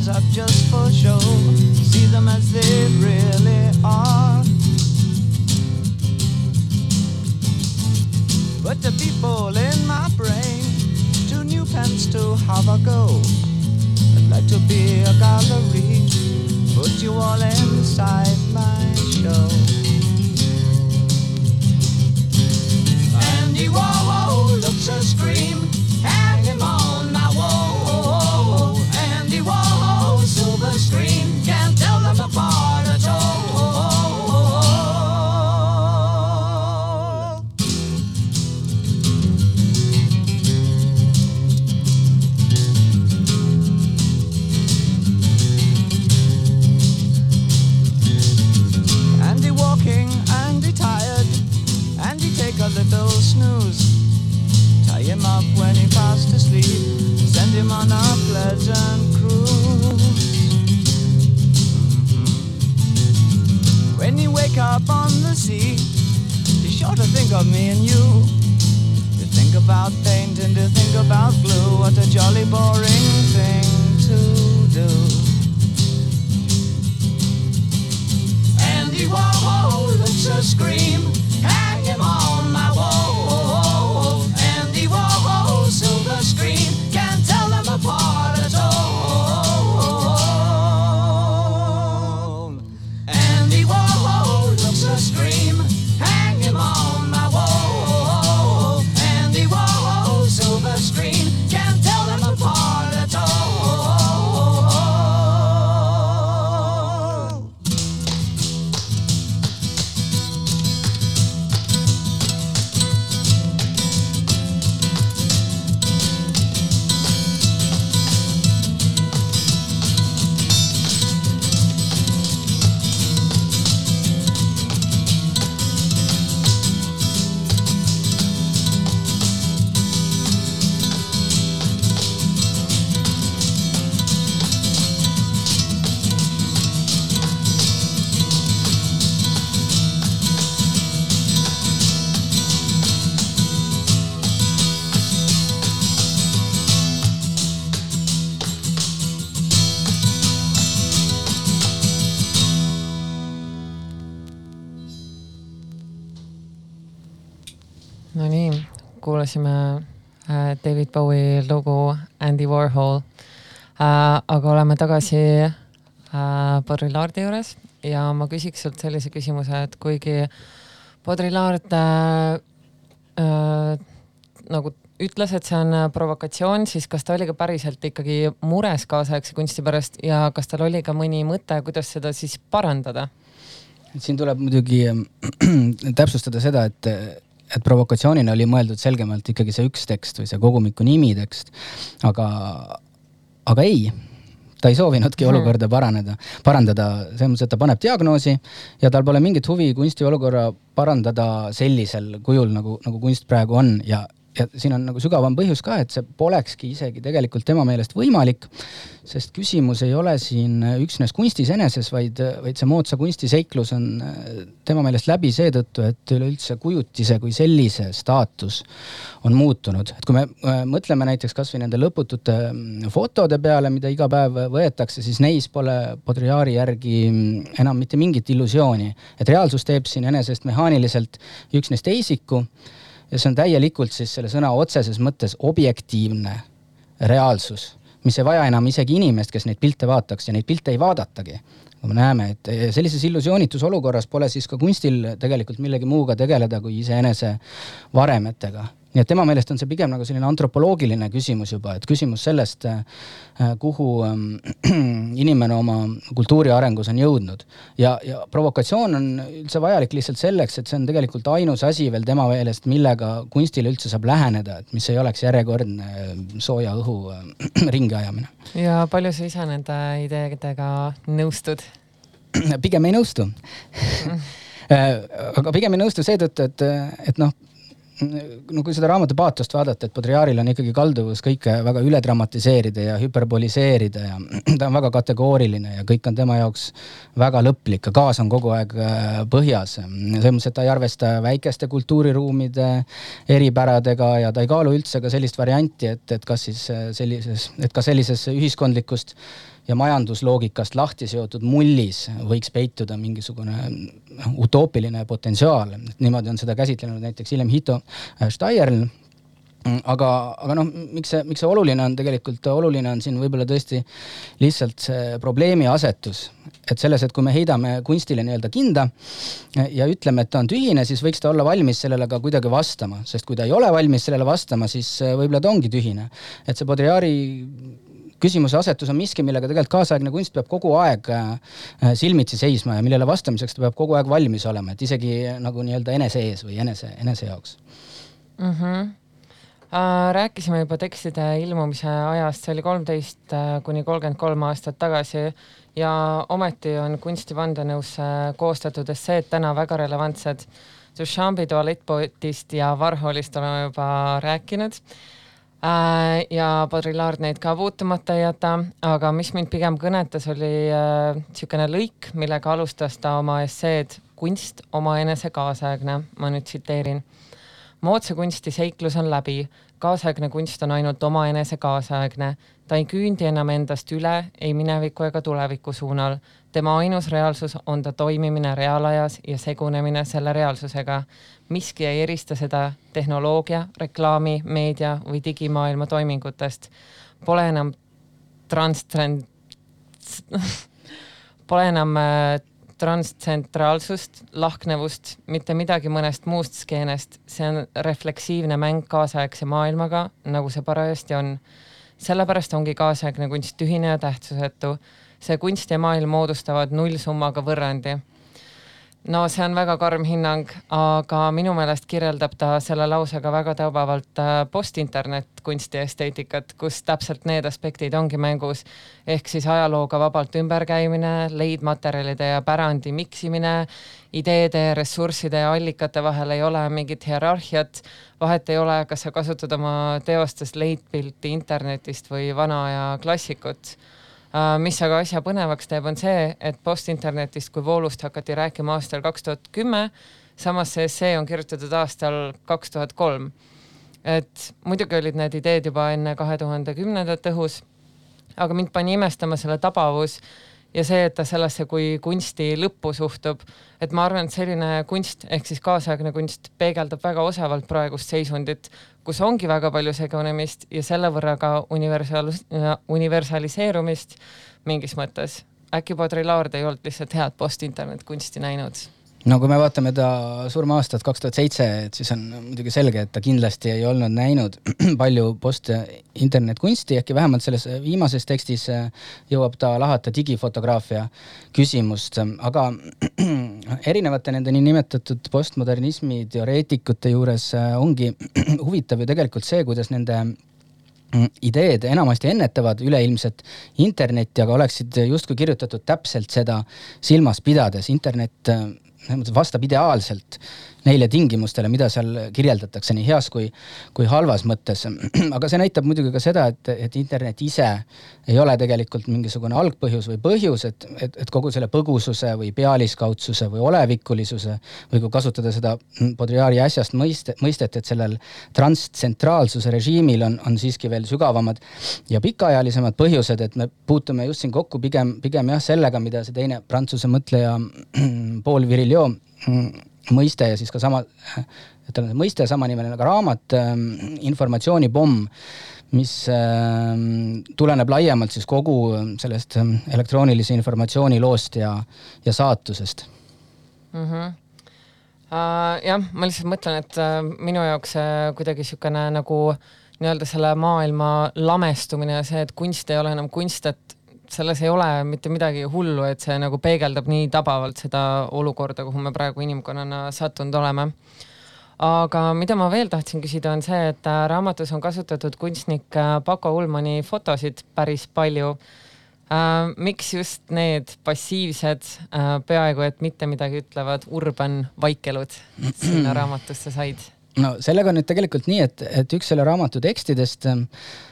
[SPEAKER 5] Lines up just for show. See them as they really are. But the people in my brain, two new pens to have a go. I'd like to be a gallery, put you all inside my show. Andy Warhol looks a scream, sea, be sure to think of me and you. To think about paint and to think about glue, what a jolly boring thing to do. Andy Warhol a scream. Hang him on
[SPEAKER 6] kuulasime äh, David Bowie lugu Andy Warhol äh,. aga oleme tagasi äh, Baudrillardi juures ja ma küsiks sult sellise küsimuse, et kuigi Baudrillard äh, äh, nagu ütles, et see on äh, provokatsioon, siis kas ta oli ka päriselt ikkagi mures kaasaegse kunsti pärast ja kas tal oli ka mõni mõte, kuidas seda siis parandada?
[SPEAKER 7] siin tuleb muidugi täpsustada seda, et, et provokatsioonina oli mõeldud selgemalt ikkagi see üks tekst või see kogumiku nimi tekst. aga, aga ei, ta ei soovinudki
[SPEAKER 6] Mhm.
[SPEAKER 7] olukorda paraneda, parandada, selles mõttes, et ta paneb diagnoosi ja tal pole mingit huvi kunstiolukorra parandada sellisel kujul, nagu, nagu kunst praegu on ja ja siin on nagu sügavam põhjus ka, et see polekski isegi tegelikult tema meelest võimalik, sest küsimus ei ole siin üksnes kunstis eneses, vaid, vaid see moodsa kunsti seiklus on äh, tema meelest läbi seetõttu, et üleüldse kujutise kui sellise staatus on muutunud. et kui me äh, mõtleme näiteks kasvõi nende lõputute mm, fotode peale, mida iga päev võetakse, siis neis pole Baudrillardi järgi mm, enam mitte mingit illusiooni, et reaalsus teeb siin enesest mehaaniliselt üksnes teisiku ja see on täielikult siis selle sõna otseses mõttes objektiivne reaalsus, mis ei vaja enam isegi inimest, kes neid pilte vaataks ja neid pilte ei vaadatagi. me näeme, et sellises illusioonitus olukorras pole siis ka kunstil tegelikult millegi muuga tegeleda kui iseenese varemetega. Nii et tema meelest on see pigem nagu selline antropoloogiline küsimus juba, et küsimus sellest, kuhu ähm, inimene oma kultuuri arengus on jõudnud. ja, ja provokatsioon on üldse vajalik lihtsalt selleks, et see on tegelikult ainus asi veel tema meelest, millega kunstile üldse saab läheneda, et mis ei oleks järjekordne äh, sooja õhu äh, ringi ajamine.
[SPEAKER 6] ja palju sa ise nende ideedega nõustud?
[SPEAKER 7] pigem ei nõustu aga pigem ei nõustu seetõttu, et, et noh, no kui seda raamatu paatost vaadata, et Baudrillardil on ikkagi kalduvus kõike väga üle dramatiseerida ja hüperboliseerida ja ta on väga kategooriline ja kõik on tema jaoks väga lõplik ja gaas on kogu aeg äh, põhjas. selles mõttes, et ta ei arvesta väikeste kultuuriruumide eripäradega ja ta ei kaalu üldse ka sellist varianti, et, et kas siis äh, sellises, et ka sellises ühiskondlikust ja majandusloogikast lahti seotud mullis võiks peituda mingisugune noh, utoopiline potentsiaal. niimoodi on seda käsitlenud näiteks hiljem Hito Steierl aga, aga noh, miks see, miks see oluline on, tegelikult oluline on siin võib-olla tõesti lihtsalt see probleemi asetus. et selles, et kui me heidame kunstile nii-öelda kinda ja ütleme, et ta on tühine, siis võiks ta olla valmis sellele ka kuidagi vastama, sest kui ta ei ole valmis sellele vastama, siis võib-olla ta ongi tühine. et see Baudrillardi küsimuse asetus on miski, millega tegelikult kaasaegne kunst peab kogu aeg äh, silmitsi seisma ja millele vastamiseks ta peab kogu aeg valmis olema, et isegi nagu nii-öelda enese ees või enese, enese jaoks
[SPEAKER 6] mm. -hmm. rääkisime juba tekstide ilmumise ajast, see oli kolmteist äh, kuni kolmkümmend kolm aastat tagasi ja ometi on kunstivandenõusse koostatud esseed täna väga relevantsed. Duchampi tualettpoetist ja Warholist oleme juba rääkinud ja Baudrillard neid ka puutumata ei jäta, aga mis mind pigem kõnetas, oli niisugune äh, lõik, millega alustas ta oma esseed Kunst omaenese kaasaegne, ma nüüd tsiteerin. moodsa kunsti seiklus on läbi, kaasaegne kunst on ainult omaenese kaasaegne, ta ei küündi enam endast üle ei mineviku ega tuleviku suunal. tema ainus reaalsus on ta toimimine reaalajas ja segunemine selle reaalsusega miski ei erista seda tehnoloogia, reklaami, meedia või digimaailma toimingutest. Pole enam transcend-, pole enam äh, transtsentraalsust, lahknevust, mitte midagi mõnest muust skeenest, see on refleksiivne mäng kaasaegse maailmaga, nagu see parajasti on. sellepärast ongi kaasaegne kunst tühine ja tähtsusetu. see kunst ja maailm moodustavad nullsummaga võrrandi no see on väga karm hinnang, aga minu meelest kirjeldab ta selle lausega väga tabavalt äh, postinternet kunsti esteetikat, kus täpselt need aspektid ongi mängus. ehk siis ajalooga vabalt ümberkäimine, leidmaterjalide ja pärandi miksimine, ideede, ressursside ja allikate vahel ei ole mingit hierarhiat. vahet ei ole, kas sa kasutad oma teostes leitpilti internetist või vana aja klassikut mis aga asja põnevaks teeb, on see, et postinternetist kui voolust hakati rääkima aastal kaks tuhat kümme, samas see essee on kirjutatud aastal kaks tuhat kolm. et muidugi olid need ideed juba enne kahe tuhande kümnendat õhus, aga mind pani imestama selle tabavus ja see, et ta sellesse kui kunsti lõppu suhtub, et ma arvan, et selline kunst ehk siis kaasaegne kunst peegeldab väga osavalt praegust seisundit, kus ongi väga palju segunemist ja selle võrra ka universaal-, universaliseerumist mingis mõttes. äkki Baudrillard ei olnud lihtsalt head post-internetkunsti näinud
[SPEAKER 7] no kui me vaatame ta surmaaastat kaks tuhat seitse, et siis on muidugi selge, et ta kindlasti ei olnud näinud palju post-internetkunsti, ehkki vähemalt selles viimases tekstis äh, jõuab ta lahata digifotograafia küsimust, aga erinevate nende niinimetatud postmodernismi teoreetikute juures äh, ongi huvitav ju tegelikult see, kuidas nende mm, ideed enamasti ennetavad üleilmset internetti, aga oleksid justkui kirjutatud täpselt seda silmas pidades. internet äh, selles mõttes vastab ideaalselt neile tingimustele, mida seal kirjeldatakse nii heas kui, kui halvas mõttes. aga see näitab muidugi ka seda, et, et internet ise ei ole tegelikult mingisugune algpõhjus või põhjus, et, et, et kogu selle põgususe või pealiskaudsuse või olevikulisuse või kui kasutada seda Baudrillardi äsjast mõiste, mõistet, et sellel transtsentraalsuse režiimil on, on siiski veel sügavamad ja pikaajalisemad põhjused, et me puutume just siin kokku pigem, pigem jah, sellega, mida see teine prantsuse mõtleja Paul Virilio mõiste ja siis ka sama, ütleme mõiste samanimeline ka raamat ähm,, informatsioonipomm, mis ähm, tuleneb laiemalt siis kogu sellest ähm, elektroonilise informatsiooni loost ja, ja saatusest
[SPEAKER 6] mm. -hmm. Uh, jah, ma lihtsalt mõtlen, et uh, minu jaoks uh, kuidagi niisugune nagu nii-öelda selle maailma lamestumine ja see, et kunst ei ole enam kunst, et selles ei ole mitte midagi hullu, et see nagu peegeldab nii tabavalt seda olukorda, kuhu me praegu inimkonnana sattunud oleme. aga mida ma veel tahtsin küsida, on see, et äh, raamatus on kasutatud kunstnik äh, Paco Ullmani fotosid päris palju äh,. miks just need passiivsed peaaegu et mitte midagi ütlevad urban vaikelud sinna raamatusse said?
[SPEAKER 7] No sellega on nüüd tegelikult nii, et, et üks selle raamatu tekstidest, ähm,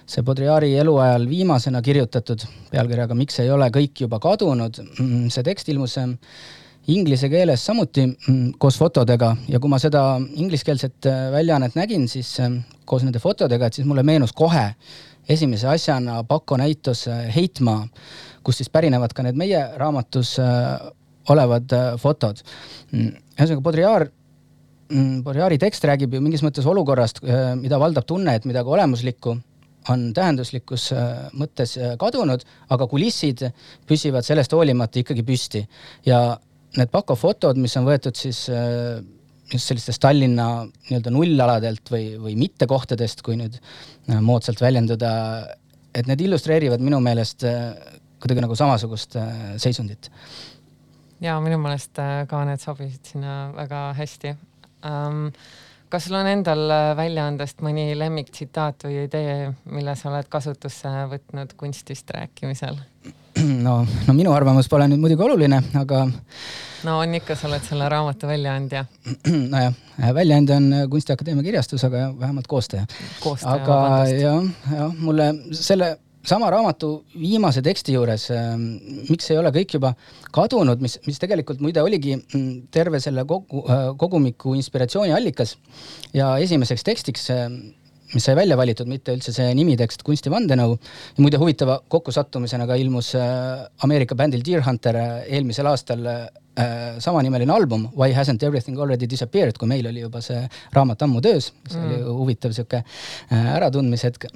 [SPEAKER 7] see Baudrillardi eluajal viimasena kirjutatud pealkirjaga Miks ei ole kõik juba kadunud, mm, see tekst ilmus ähm, inglise keeles samuti mm, koos fotodega ja kui ma seda ingliskeelset äh, väljaannet nägin, siis koos nende fotodega, et siis mulle meenus kohe esimese asjana Paco näitus Heitmaa, kust siis pärinevad ka need meie raamatus olevad fotod. Mm, ühesõnaga Baudrillard mm, Baudrillardi tekst räägib ju mingis mõttes olukorrast, äh, mida valdab tunne, et midagi olemuslikku on tähenduslikus äh, mõttes äh, kadunud, aga kulissid püsivad sellest hoolimata ikkagi püsti. ja need Paco fotod, mis on võetud siis just sellistest Tallinna nii-öelda nullaladelt või, või mittekohtadest, kui nüüd moodsalt väljenduda, et need illustreerivad minu meelest kuidagi nagu samasugust seisundit
[SPEAKER 6] ja minu meelest ka need sobisid sinna väga hästi um, kas sul on endal äh, väljaandest mõni lemmiktsitaat või idee, mille sa oled kasutusse võtnud kunstist rääkimisel?
[SPEAKER 7] no, no minu arvamus pole nüüd muidugi oluline, aga
[SPEAKER 6] no on ikka, sa oled selle raamatu väljaandja.
[SPEAKER 7] nojah, väljaandja on Kunstiakadeemia kirjastus, aga vähemalt koostaja. aga jah, jah, mulle selle sama raamatu viimase teksti juures äh,, miks ei ole kõik juba kadunud, mis, mis tegelikult muide oligi mm, terve selle kogu äh,, kogumiku inspiratsiooniallikas ja esimeseks tekstiks äh, mis sai välja valitud, mitte üldse see nimitekst Kunsti vandenõu. muide huvitava kokkusattumisena ka ilmus äh, Ameerika bändil Deerhunter äh, eelmisel aastal samanimeline album Why hasn't everything already disappeared, kui meil oli juba see raamat ammu töös, see mm. oli huvitav sihuke äh, äratundmishetk.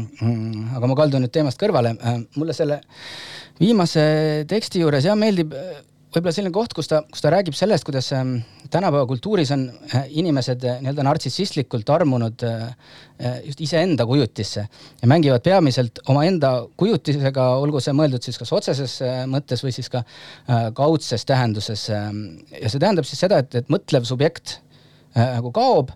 [SPEAKER 7] aga ma kaldun nüüd teemast kõrvale. mulle selle viimase teksti juures jah meeldib äh, võib-olla selline koht, kus ta, kus ta räägib sellest, kuidas ähm, tänapäeva kultuuris on äh, inimesed äh, nii-öelda nartsissistlikult armunud äh, just iseenda kujutisse ja mängivad peamiselt omaenda kujutisega, olgu see mõeldud siis kas otseses mõttes või siis ka kaudses tähenduses. ähm, ja see tähendab siis seda, et, et mõtlev subjekt nagu kaob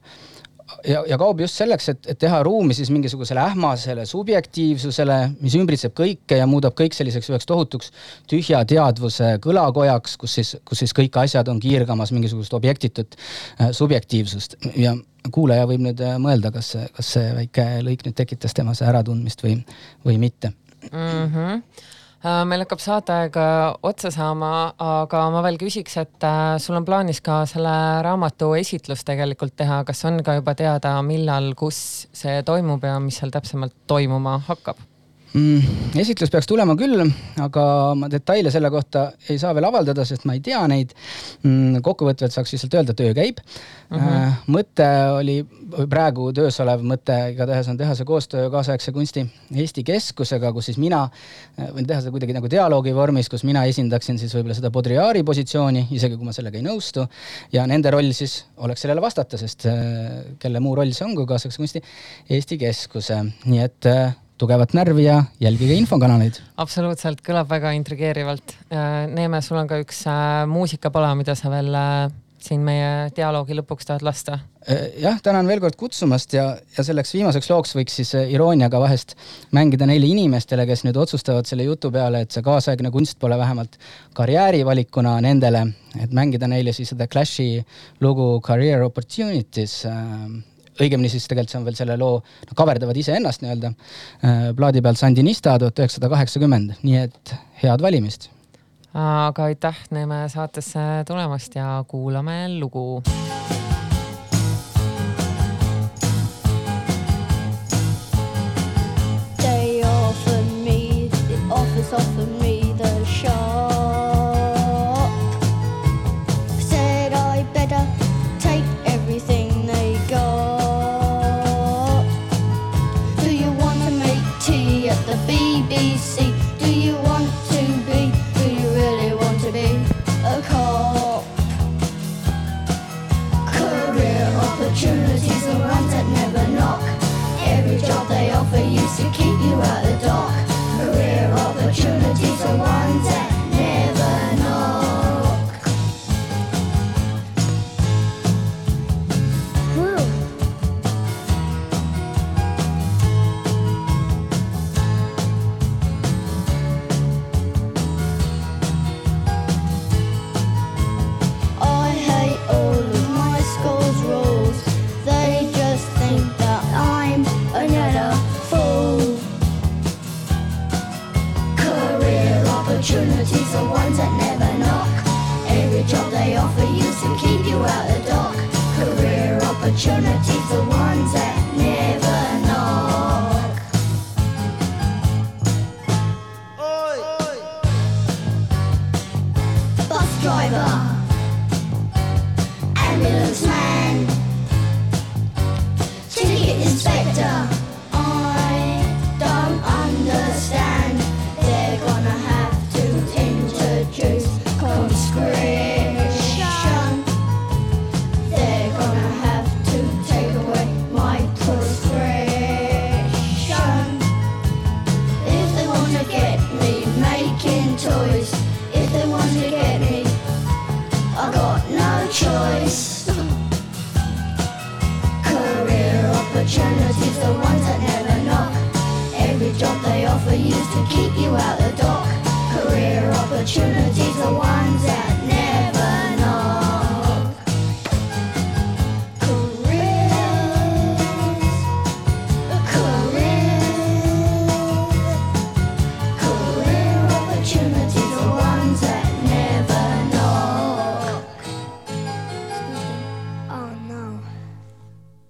[SPEAKER 7] ja, ja kaob just selleks, et, et teha ruumi siis mingisugusele ähmasele subjektiivsusele, mis ümbritseb kõike ja muudab kõik selliseks üheks tohutuks tühja teadvuse kõlakojaks, kus siis, kus siis kõik asjad on kiirgamas mingisugust objektitut äh, subjektiivsust ja kuulaja võib nüüd äh, mõelda, kas, kas see väike lõik nüüd tekitas temas äratundmist või, või mitte
[SPEAKER 6] mm. -hmm. Meil hakkab saateaeg äh, otsa saama, aga ma veel küsiks, et äh, sul on plaanis ka selle raamatu esitlus tegelikult teha, kas on ka juba teada, millal, kus see toimub ja mis seal täpsemalt toimuma hakkab?
[SPEAKER 7] Mm,? esitlus peaks tulema küll, aga ma detaile selle kohta ei saa veel avaldada, sest ma ei tea neid mm,. kokkuvõtvalt saaks lihtsalt öelda, töö käib mm. -hmm. mõte oli, praegu töös olev mõte igatahes on teha see koostöö kaasaegse kunsti Eesti Keskusega, kus siis mina äh, võin teha seda kuidagi nagu dialoogi vormis, kus mina esindaksin siis võib-olla seda Baudrillardi positsiooni, isegi kui ma sellega ei nõustu. ja nende roll siis oleks sellele vastata, sest äh, kelle muu roll see on kui kaasaegse kunsti Eesti Keskuse, nii et äh, tugevat närvi ja jälgige infokanaleid.
[SPEAKER 6] absoluutselt, kõlab väga intrigeerivalt. Neeme, sul on ka üks äh, muusikapala, mida sa veel äh, siin meie dialoogi lõpuks tahad lasta?
[SPEAKER 7] jah, tänan veel kord kutsumast ja, ja selleks viimaseks looks võiks siis äh, irooniaga vahest mängida neile inimestele, kes nüüd otsustavad selle jutu peale, et see kaasaegne kunst pole vähemalt karjäärivalikuna nendele, et mängida neile siis seda Clashi lugu Career Opportunities õigemini siis tegelikult see on veel selle loo, nad kaverdavad iseennast nii-öelda plaadi pealt Sandinista tuhat üheksasada kaheksakümmend, nii et head valimist.
[SPEAKER 6] aga aitäh Neeme saatesse tulemast ja kuulame lugu.